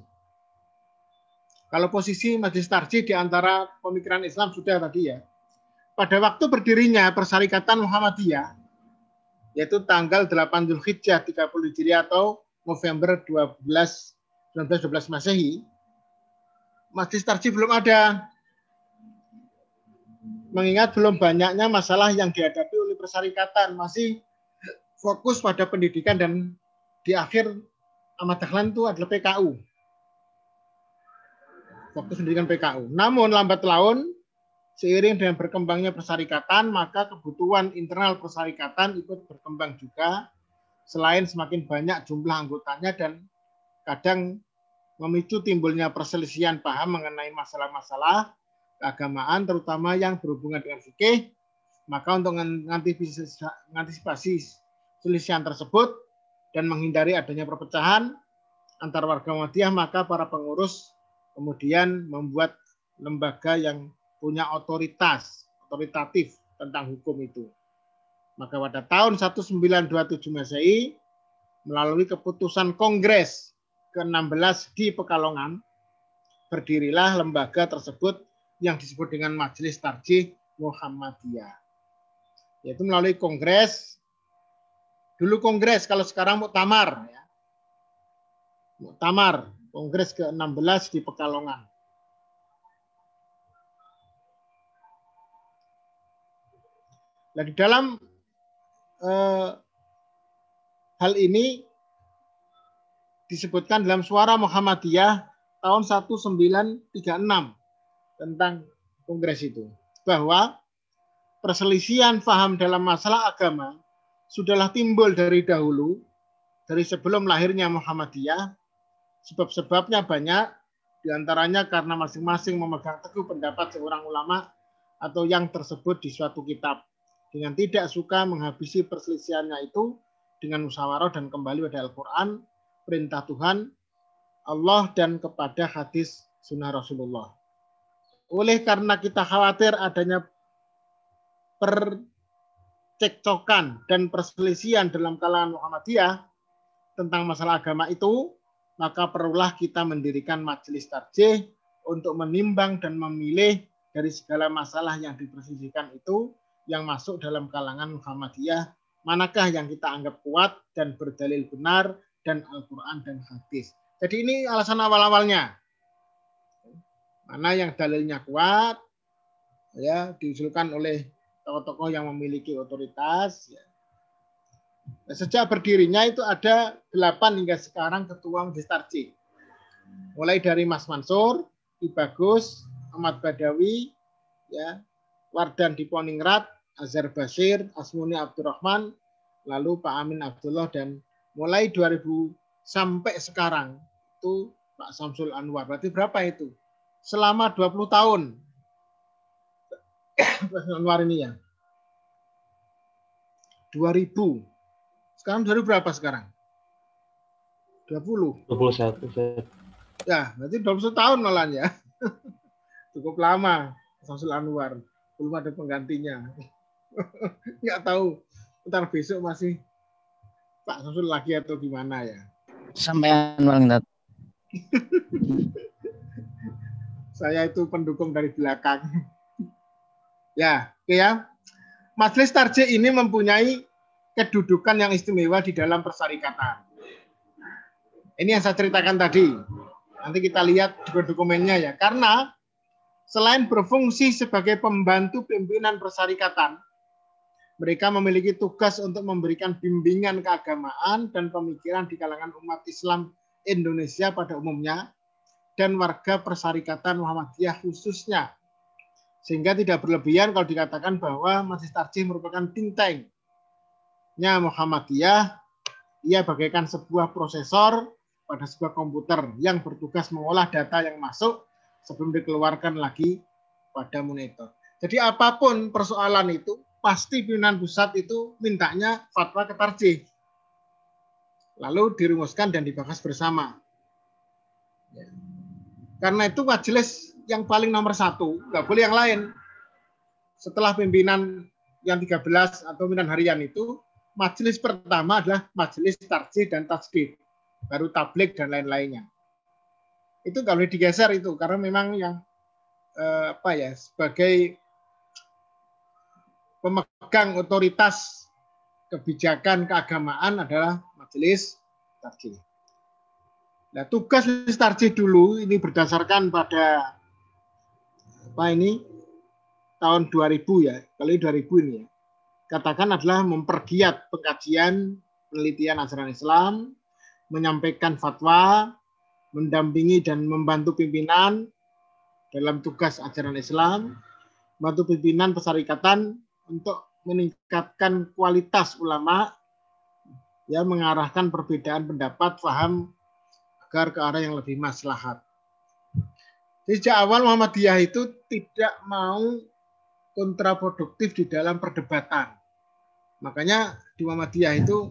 A: Kalau posisi Majelis Tarjih di antara pemikiran Islam sudah tadi ya. Pada waktu berdirinya Persyarikatan Muhammadiyah, yaitu tanggal 8 Zulhijjah 30 Hijriah atau November 12 1912 Masehi, Majelis Tarjih belum ada mengingat belum banyaknya masalah yang dihadapi oleh persyarikatan. Masih fokus pada pendidikan dan di akhir Ahmad Dahlan itu adalah PKU fokus pendidikan PKU namun lambat laun seiring dengan berkembangnya persyarikatan maka kebutuhan internal persyarikatan ikut berkembang juga selain semakin banyak jumlah anggotanya dan kadang memicu timbulnya perselisihan paham mengenai masalah-masalah keagamaan terutama yang berhubungan dengan fikih maka untuk mengantisipasi selisihan tersebut dan menghindari adanya perpecahan antar warga Muhammadiyah maka para pengurus kemudian membuat lembaga yang punya otoritas otoritatif tentang hukum itu. Maka pada tahun 1927 Masehi melalui keputusan Kongres ke-16 di Pekalongan berdirilah lembaga tersebut yang disebut dengan Majelis Tarjih Muhammadiyah. Yaitu melalui kongres, dulu kongres, kalau sekarang muktamar. Ya. Muktamar, kongres ke-16 di Pekalongan. Nah, di dalam eh, hal ini disebutkan dalam suara Muhammadiyah tahun 1936 tentang kongres itu bahwa perselisihan faham dalam masalah agama sudahlah timbul dari dahulu dari sebelum lahirnya Muhammadiyah sebab-sebabnya banyak di antaranya karena masing-masing memegang teguh pendapat seorang ulama atau yang tersebut di suatu kitab dengan tidak suka menghabisi perselisihannya itu dengan musyawarah dan kembali pada Al-Quran, perintah Tuhan, Allah dan kepada hadis sunnah Rasulullah. Oleh karena kita khawatir adanya percekcokan dan perselisihan dalam kalangan Muhammadiyah tentang masalah agama itu, maka perlulah kita mendirikan majelis tarjih untuk menimbang dan memilih dari segala masalah yang diperselisihkan itu yang masuk dalam kalangan Muhammadiyah, manakah yang kita anggap kuat dan berdalil benar dan Al-Quran dan hadis. Jadi ini alasan awal-awalnya. Mana yang dalilnya kuat, ya diusulkan oleh tokoh-tokoh yang memiliki otoritas. Ya. Nah, sejak berdirinya itu ada delapan hingga sekarang ketua Gestarci. Mulai dari Mas Mansur, Ki Bagus, Ahmad Badawi, ya, Wardan Diponingrat, Azhar Basir, Asmuni Abdurrahman, lalu Pak Amin Abdullah dan mulai 2000 sampai sekarang itu Pak Samsul Anwar. Berarti berapa itu? Selama 20 tahun Anwar ini ya. 2000. Sekarang 2000 berapa sekarang? 20.
C: 21.
A: Ya, berarti 21 tahun malah ya. Cukup lama Samsul Anwar. Belum ada penggantinya. Nggak tahu. Ntar besok masih Pak Samsul lagi atau gimana ya.
B: Sampai Anwar
A: Saya itu pendukung dari belakang. Ya, oke ya. Majelis Tarjih ini mempunyai kedudukan yang istimewa di dalam persyarikatan. Ini yang saya ceritakan tadi. Nanti kita lihat dokumennya ya. Karena selain berfungsi sebagai pembantu pimpinan persyarikatan, mereka memiliki tugas untuk memberikan bimbingan keagamaan dan pemikiran di kalangan umat Islam Indonesia pada umumnya dan warga persyarikatan Muhammadiyah khususnya sehingga tidak berlebihan kalau dikatakan bahwa Majelis Tarjih merupakan think tank-nya Muhammadiyah. Ia bagaikan sebuah prosesor pada sebuah komputer yang bertugas mengolah data yang masuk sebelum dikeluarkan lagi pada monitor. Jadi apa pun persoalan itu, pasti pimpinan pusat itu mintanya fatwa ke tarjih. Lalu dirumuskan dan dibahas bersama. Karena itu majelis yang paling nomor satu, nggak boleh yang lain. Setelah pimpinan yang 13 atau pimpinan harian itu, majelis pertama adalah majelis tarjih dan tasdid, baru tablik dan lain-lainnya. Itu kalau digeser itu, karena memang yang eh, apa ya sebagai pemegang otoritas kebijakan keagamaan adalah majelis tarjih. Nah, tugas tarjih dulu ini berdasarkan pada apa ini tahun 2000 ya, kali 2000 ini ya. Katakan adalah mempergiat pengkajian penelitian ajaran Islam, menyampaikan fatwa, mendampingi dan membantu pimpinan dalam tugas ajaran Islam, membantu pimpinan pesarikatan untuk meningkatkan kualitas ulama, ya mengarahkan perbedaan pendapat, paham agar ke arah yang lebih maslahat. Sejak awal Muhammadiyah itu tidak mau kontraproduktif di dalam perdebatan. Makanya di Muhammadiyah itu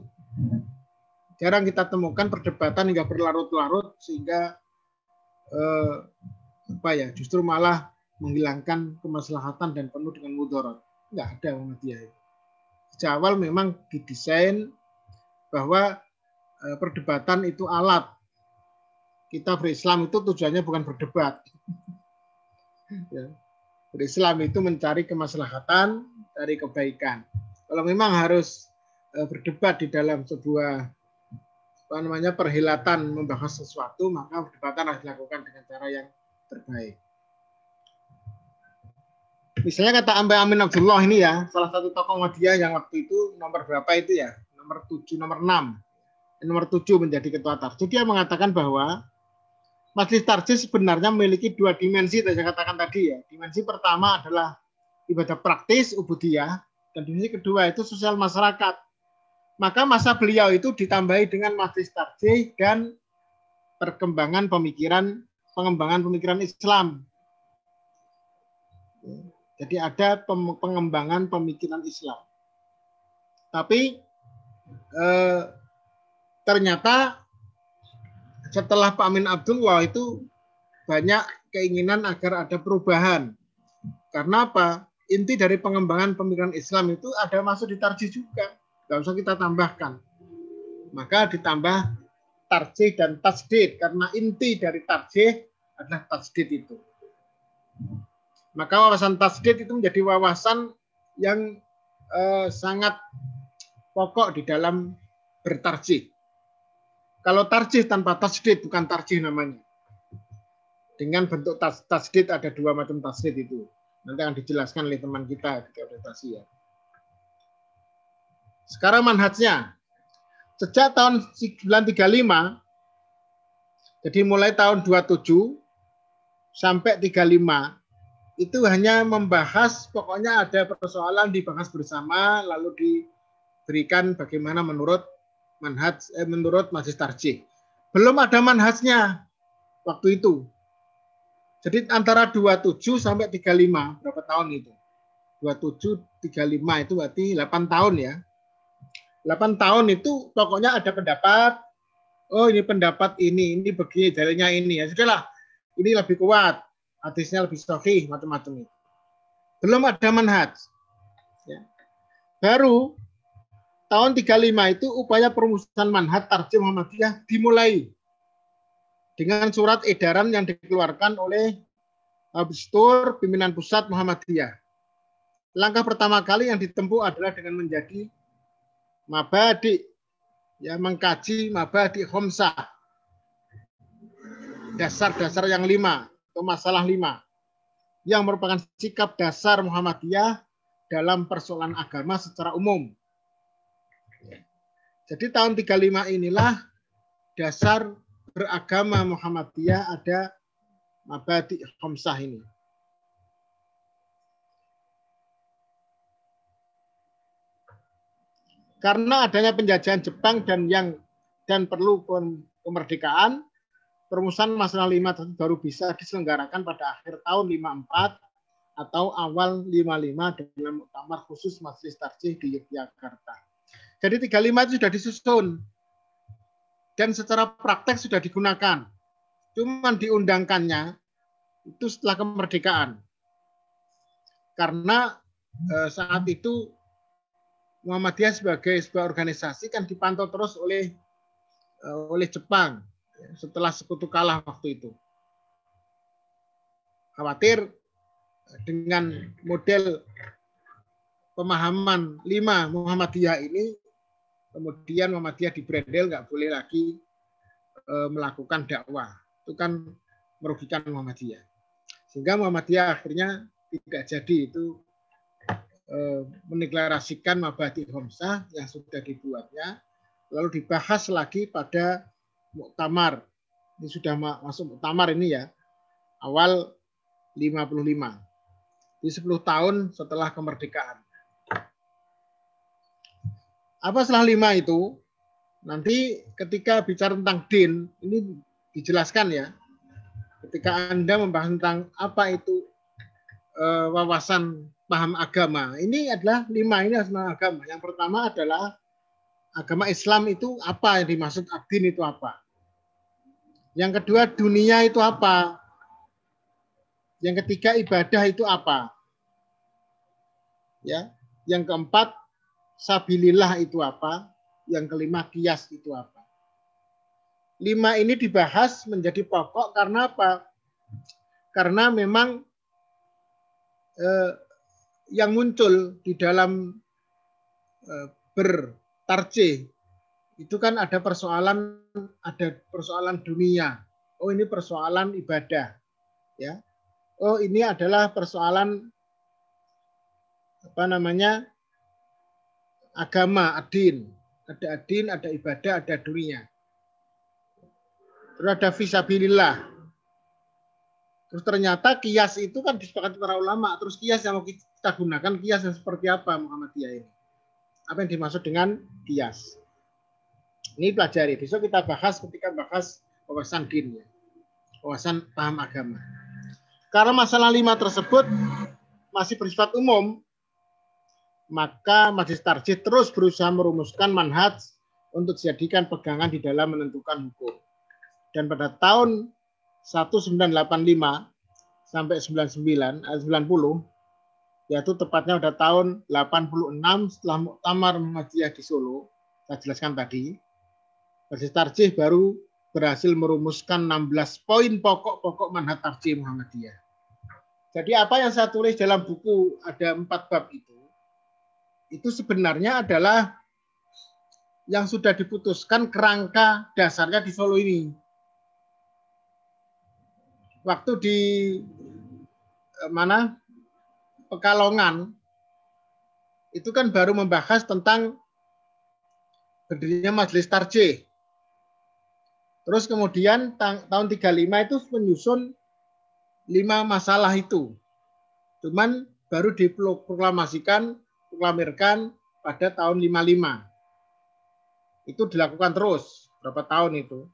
A: jarang kita temukan perdebatan hingga berlarut-larut sehingga eh, apa ya justru malah menghilangkan kemaslahatan dan penuh dengan mudarat. Enggak ada Muhammadiyah itu. Sejak awal memang didesain bahwa eh, perdebatan itu alat. Kita berislam itu tujuannya bukan berdebat, ya. Berislam itu mencari kemaslahatan dari kebaikan. Kalau memang harus eh, berdebat di dalam sebuah apa namanya perhelatan membahas sesuatu, maka perdebatan harus dilakukan dengan cara yang terbaik. Misalnya kata Ambe Amin Abdullah ini ya, salah satu tokoh media yang waktu itu nomor berapa itu ya? Nomor 7, nomor 6. Nomor 7 menjadi ketua tarjih. Dia mengatakan bahwa Majelis Tarjih sebenarnya memiliki dua dimensi yang saya katakan tadi ya. Dimensi pertama adalah ibadah praktis, ubudiyah, dan dimensi kedua itu sosial masyarakat. Maka masa beliau itu ditambahi dengan Majelis Tarjih dan perkembangan pemikiran, pengembangan pemikiran Islam. Jadi ada pengembangan pemikiran Islam. Tapi eh, ternyata setelah Pak Amin Abdullah itu banyak keinginan agar ada perubahan. Karena apa? inti dari pengembangan pemikiran Islam itu ada masuk di tarjih juga. Nggak usah kita tambahkan. Maka ditambah tarjih dan tasdid. Karena inti dari tarjih adalah tasdid itu. Maka wawasan tasdid itu menjadi wawasan yang eh, sangat pokok di dalam bertarjih. Kalau tarjih tanpa tasdid bukan tarjih namanya. Dengan bentuk tas, tasdid ada dua macam tasdid itu. Nanti akan dijelaskan oleh teman kita di orientasi ya. Sekarang manhajnya. Sejak tahun 1935, jadi mulai tahun 27 sampai 35, itu hanya membahas, pokoknya ada persoalan dibahas bersama, lalu diberikan bagaimana menurut manhaj, eh, menurut majlis tarjih. Belum ada manhajnya waktu itu. Jadi antara 27 sampai 35, berapa tahun itu? 27, 35 itu berarti 8 tahun ya. 8 tahun itu pokoknya ada pendapat, oh ini pendapat ini, ini begini, dalilnya ini. Ya sudahlah, ini lebih kuat, hadisnya lebih sahih, macam-macam itu. Belum ada manhaj. Ya. Baru tahun 35 itu upaya perumusan manhaj tarjih Muhammadiyah dimulai dengan surat edaran yang dikeluarkan oleh Abistur pimpinan pusat Muhammadiyah. Langkah pertama kali yang ditempuh adalah dengan menjadi mabadi ya mengkaji mabadi khomsah dasar-dasar yang lima atau masalah lima yang merupakan sikap dasar Muhammadiyah dalam persoalan agama secara umum. Jadi tahun 35 inilah dasar beragama Muhammadiyah ada mabadi khomsah ini. Karena adanya penjajahan Jepang dan yang dan perlu kemerdekaan, perumusan masalah lima baru bisa diselenggarakan pada akhir tahun 54 atau awal 55 dalam muktamar khusus Majelis Tarjih di Yogyakarta. Jadi 35 itu sudah disusun dan secara praktek sudah digunakan. Cuman diundangkannya itu setelah kemerdekaan. Karena eh, saat itu Muhammadiyah sebagai sebuah organisasi kan dipantau terus oleh uh, oleh Jepang setelah sekutu kalah waktu itu. Khawatir dengan model pemahaman lima Muhammadiyah ini, kemudian Muhammadiyah di Brendel nggak boleh lagi uh, melakukan dakwah. Itu kan merugikan Muhammadiyah. Sehingga Muhammadiyah akhirnya tidak jadi itu Eh, mendeklarasikan Mabadi Homsah yang sudah dibuatnya, lalu dibahas lagi pada Muktamar. Ini sudah masuk Muktamar ini ya, awal 55. Di 10 tahun setelah kemerdekaan. Apa setelah lima itu? Nanti ketika bicara tentang din, ini dijelaskan ya. Ketika Anda membahas tentang apa itu uh, wawasan paham agama. Ini adalah lima ini asma agama. Yang pertama adalah agama Islam itu apa yang dimaksud adin itu apa. Yang kedua dunia itu apa. Yang ketiga ibadah itu apa. Ya. Yang keempat sabilillah itu apa. Yang kelima kias itu apa. Lima ini dibahas menjadi pokok karena apa? Karena memang eh, yang muncul di dalam eh, bertarje itu kan ada persoalan ada persoalan dunia. Oh ini persoalan ibadah, ya. Oh ini adalah persoalan apa namanya agama adin. Ada adin, ada ibadah, ada dunia. Terus ada visabilillah. Terus ternyata kias itu kan disepakati para ulama. Terus kias yang mau kita gunakan kias yang seperti apa Muhammadiyah ini. Apa yang dimaksud dengan kias. Ini pelajari. Besok kita bahas ketika bahas wawasan din. Ya. Wawasan paham agama. Karena masalah lima tersebut masih bersifat umum, maka Majelis Tarjih terus berusaha merumuskan manhaj untuk dijadikan pegangan di dalam menentukan hukum. Dan pada tahun 1985 sampai 99, 90 yaitu tepatnya pada tahun 86 setelah Muktamar Muhammadiyah di Solo. Saya jelaskan tadi. Majelis Tarjih baru berhasil merumuskan 16 poin pokok-pokok manhaj tarjih Muhammadiyah. Jadi apa yang saya tulis dalam buku ada empat bab itu, itu sebenarnya adalah yang sudah diputuskan kerangka dasarnya di Solo ini. Waktu di eh, mana Pekalongan itu kan baru membahas tentang berdirinya Majelis Tarjih. Terus kemudian tahun 35 itu menyusun lima masalah itu. Cuman baru diproklamasikan, proklamirkan pada tahun 55. Itu dilakukan terus berapa tahun itu.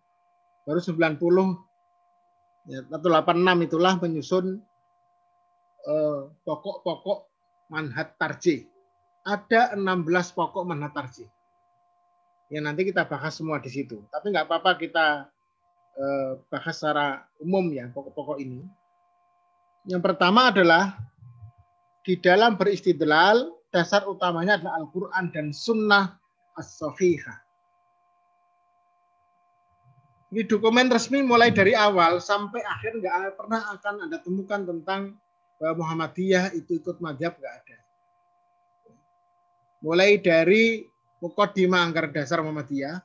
A: Baru 90 ya, atau 86 itulah menyusun Eh, pokok-pokok manhat tarjih. Ada 16 pokok manhat tarjih. Ya nanti kita bahas semua di situ. Tapi nggak apa-apa kita eh, bahas secara umum ya pokok-pokok ini. Yang pertama adalah di dalam beristidlal dasar utamanya adalah Al-Quran dan Sunnah as-Sahihah. Ini dokumen resmi mulai dari awal sampai akhir nggak pernah akan Anda temukan tentang bahwa Muhammadiyah itu ikut madhab nggak ada. Mulai dari Mukaddimah Anggaran Dasar Muhammadiyah,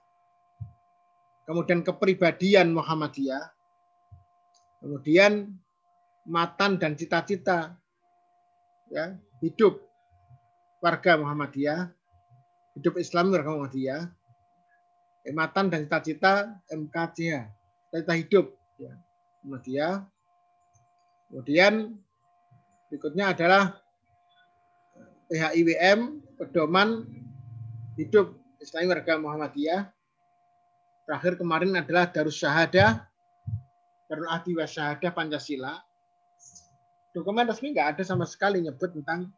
A: kemudian kepribadian Muhammadiyah, kemudian matan dan cita-cita ya, hidup warga Muhammadiyah, hidup Islam warga Muhammadiyah, matan dan cita-cita MKCH, cita hidup ya, Muhammadiyah, kemudian Berikutnya adalah PHIWM, pedoman hidup Islam warga Muhammadiyah. Terakhir kemarin adalah Darus Syahadah, Darul Ahdi Pancasila. Dokumen resmi nggak ada sama sekali nyebut tentang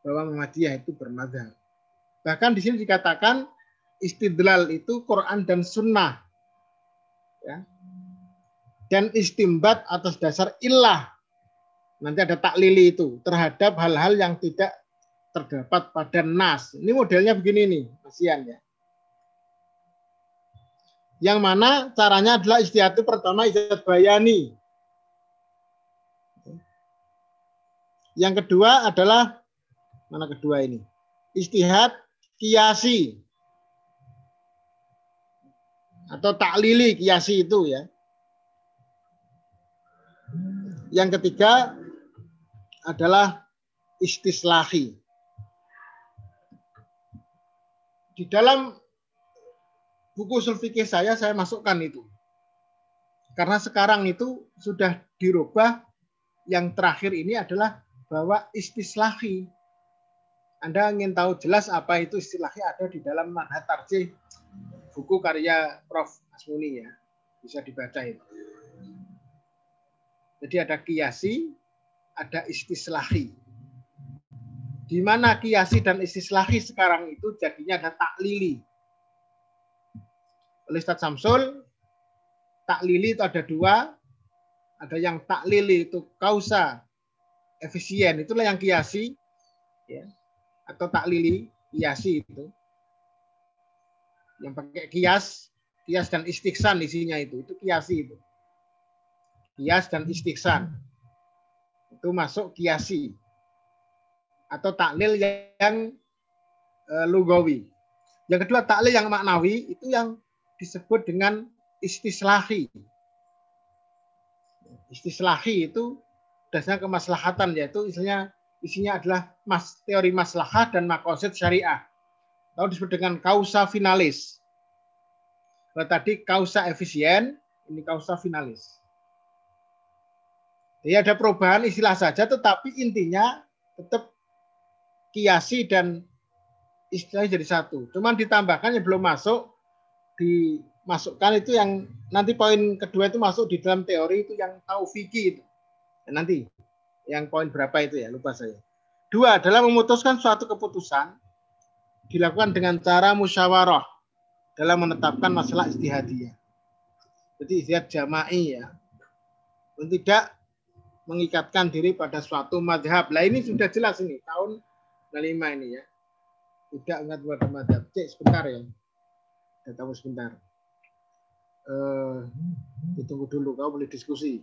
A: bahwa Muhammadiyah itu bermadhab. Bahkan di sini dikatakan istidlal itu Quran dan Sunnah. Ya. Dan istimbat atas dasar ilah nanti ada taklili itu terhadap hal-hal yang tidak terdapat pada nas. Ini modelnya begini nih, kasihan ya. Yang mana caranya adalah istihad itu pertama istihad bayani. Yang kedua adalah mana kedua ini? Istihad kiasi. Atau taklili kiasi itu ya. Yang ketiga adalah istislahi. Di dalam buku sulfikih saya, saya masukkan itu. Karena sekarang itu sudah dirubah, yang terakhir ini adalah bahwa istislahi. Anda ingin tahu jelas apa itu istilahi ada di dalam Manhat Tarjih, buku karya Prof. Asmuni ya. Bisa dibaca itu. Jadi ada kiasi, ada istislahi. Di mana kiasi dan istislahi sekarang itu jadinya ada taklili. Oleh Ustaz Samsul, taklili itu ada dua. Ada yang taklili itu kausa, efisien. Itulah yang kiasi. Ya. Atau taklili, kiasi itu. Yang pakai kias, kias dan istiksan isinya itu. Itu kiasi itu. Kias dan istiksan itu masuk kiasi atau taklil yang e, lugawi. Yang kedua taklil yang maknawi itu yang disebut dengan istislahi. Istislahi itu dasarnya kemaslahatan yaitu isinya isinya adalah mas, teori maslahah dan makosid syariah. Atau disebut dengan kausa finalis. Kalau tadi kausa efisien, ini kausa finalis. Ya ada perubahan istilah saja, tetapi intinya tetap kiasi dan istilahnya jadi satu. Cuman ditambahkan yang belum masuk, dimasukkan itu yang nanti poin kedua itu masuk di dalam teori itu yang taufiki itu. Nanti yang poin berapa itu ya, lupa saya. Dua adalah memutuskan suatu keputusan dilakukan dengan cara musyawarah dalam menetapkan masalah istihadiyah. Jadi istihad jama'i ya. Tidak mengikatkan diri pada suatu madhab. Lah ini sudah jelas ini tahun 65 ini ya. Tidak ingat pada madhab. Cek sebentar ya. Tahu sebentar. Eh, ditunggu dulu, kau boleh diskusi.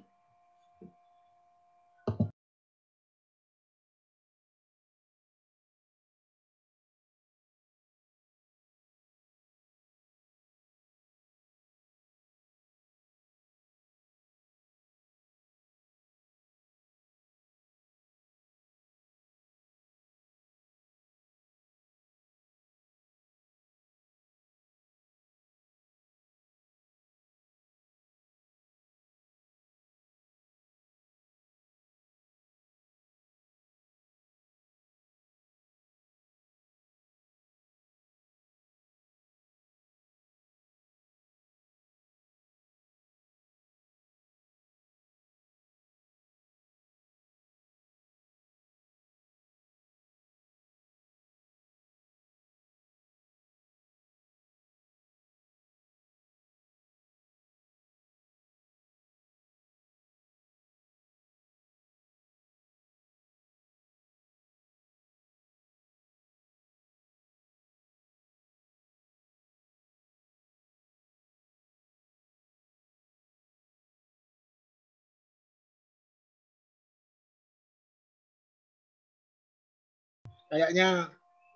A: Kayaknya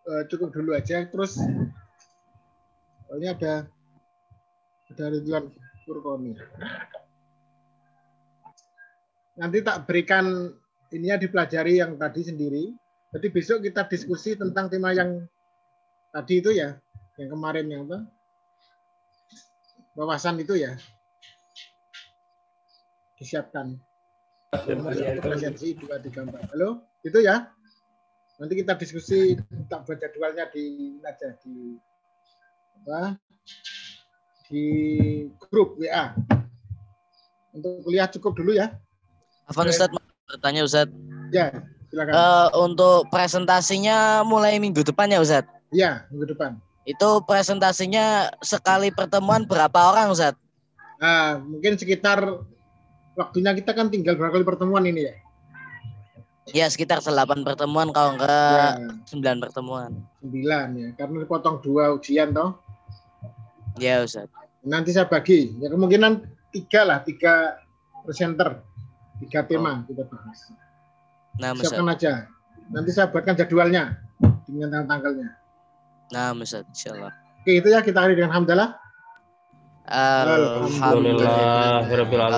A: eh, cukup dulu aja. Terus oh, ini ada ada Ridwan Furkoni. Nanti tak berikan ininya dipelajari yang tadi sendiri. Jadi besok kita diskusi tentang tema yang tadi itu ya, yang kemarin yang apa? Wawasan itu ya. Disiapkan. Presensi dua tiga empat. Halo, itu ya. Nanti kita diskusi tak buat jadwalnya di aja di apa? Di grup WA. Untuk kuliah cukup dulu ya.
B: Afan Ustadz, mau bertanya Ustadz.
A: Ya, silakan.
B: Eh, untuk presentasinya mulai minggu depan ya Ustadz?
A: ya, minggu depan.
B: Itu presentasinya sekali pertemuan berapa orang Ustadz?
A: Nah, mungkin sekitar waktunya kita kan tinggal berapa kali pertemuan ini ya.
B: Ya sekitar 8 pertemuan kalau
A: Ya,
B: enggak 9 pertemuan.
A: sembilan ya. Karena dipotong dua ujian toh.
B: Ya Ustadz.
A: Nanti saya bagi. Ya kemungkinan tiga lah, tiga presenter, tiga tema kita bahas.
B: Nah.
A: Siapkan aja. Nanti saya buatkan jadwalnya dengan tanggal-tanggalnya.
B: Nah Ustadz, insyaallah.
A: Oke, itu ya kita akhiri dengan hamdalah.
B: Alhamdulillah.
C: Alhamdulillahirabbil alamin.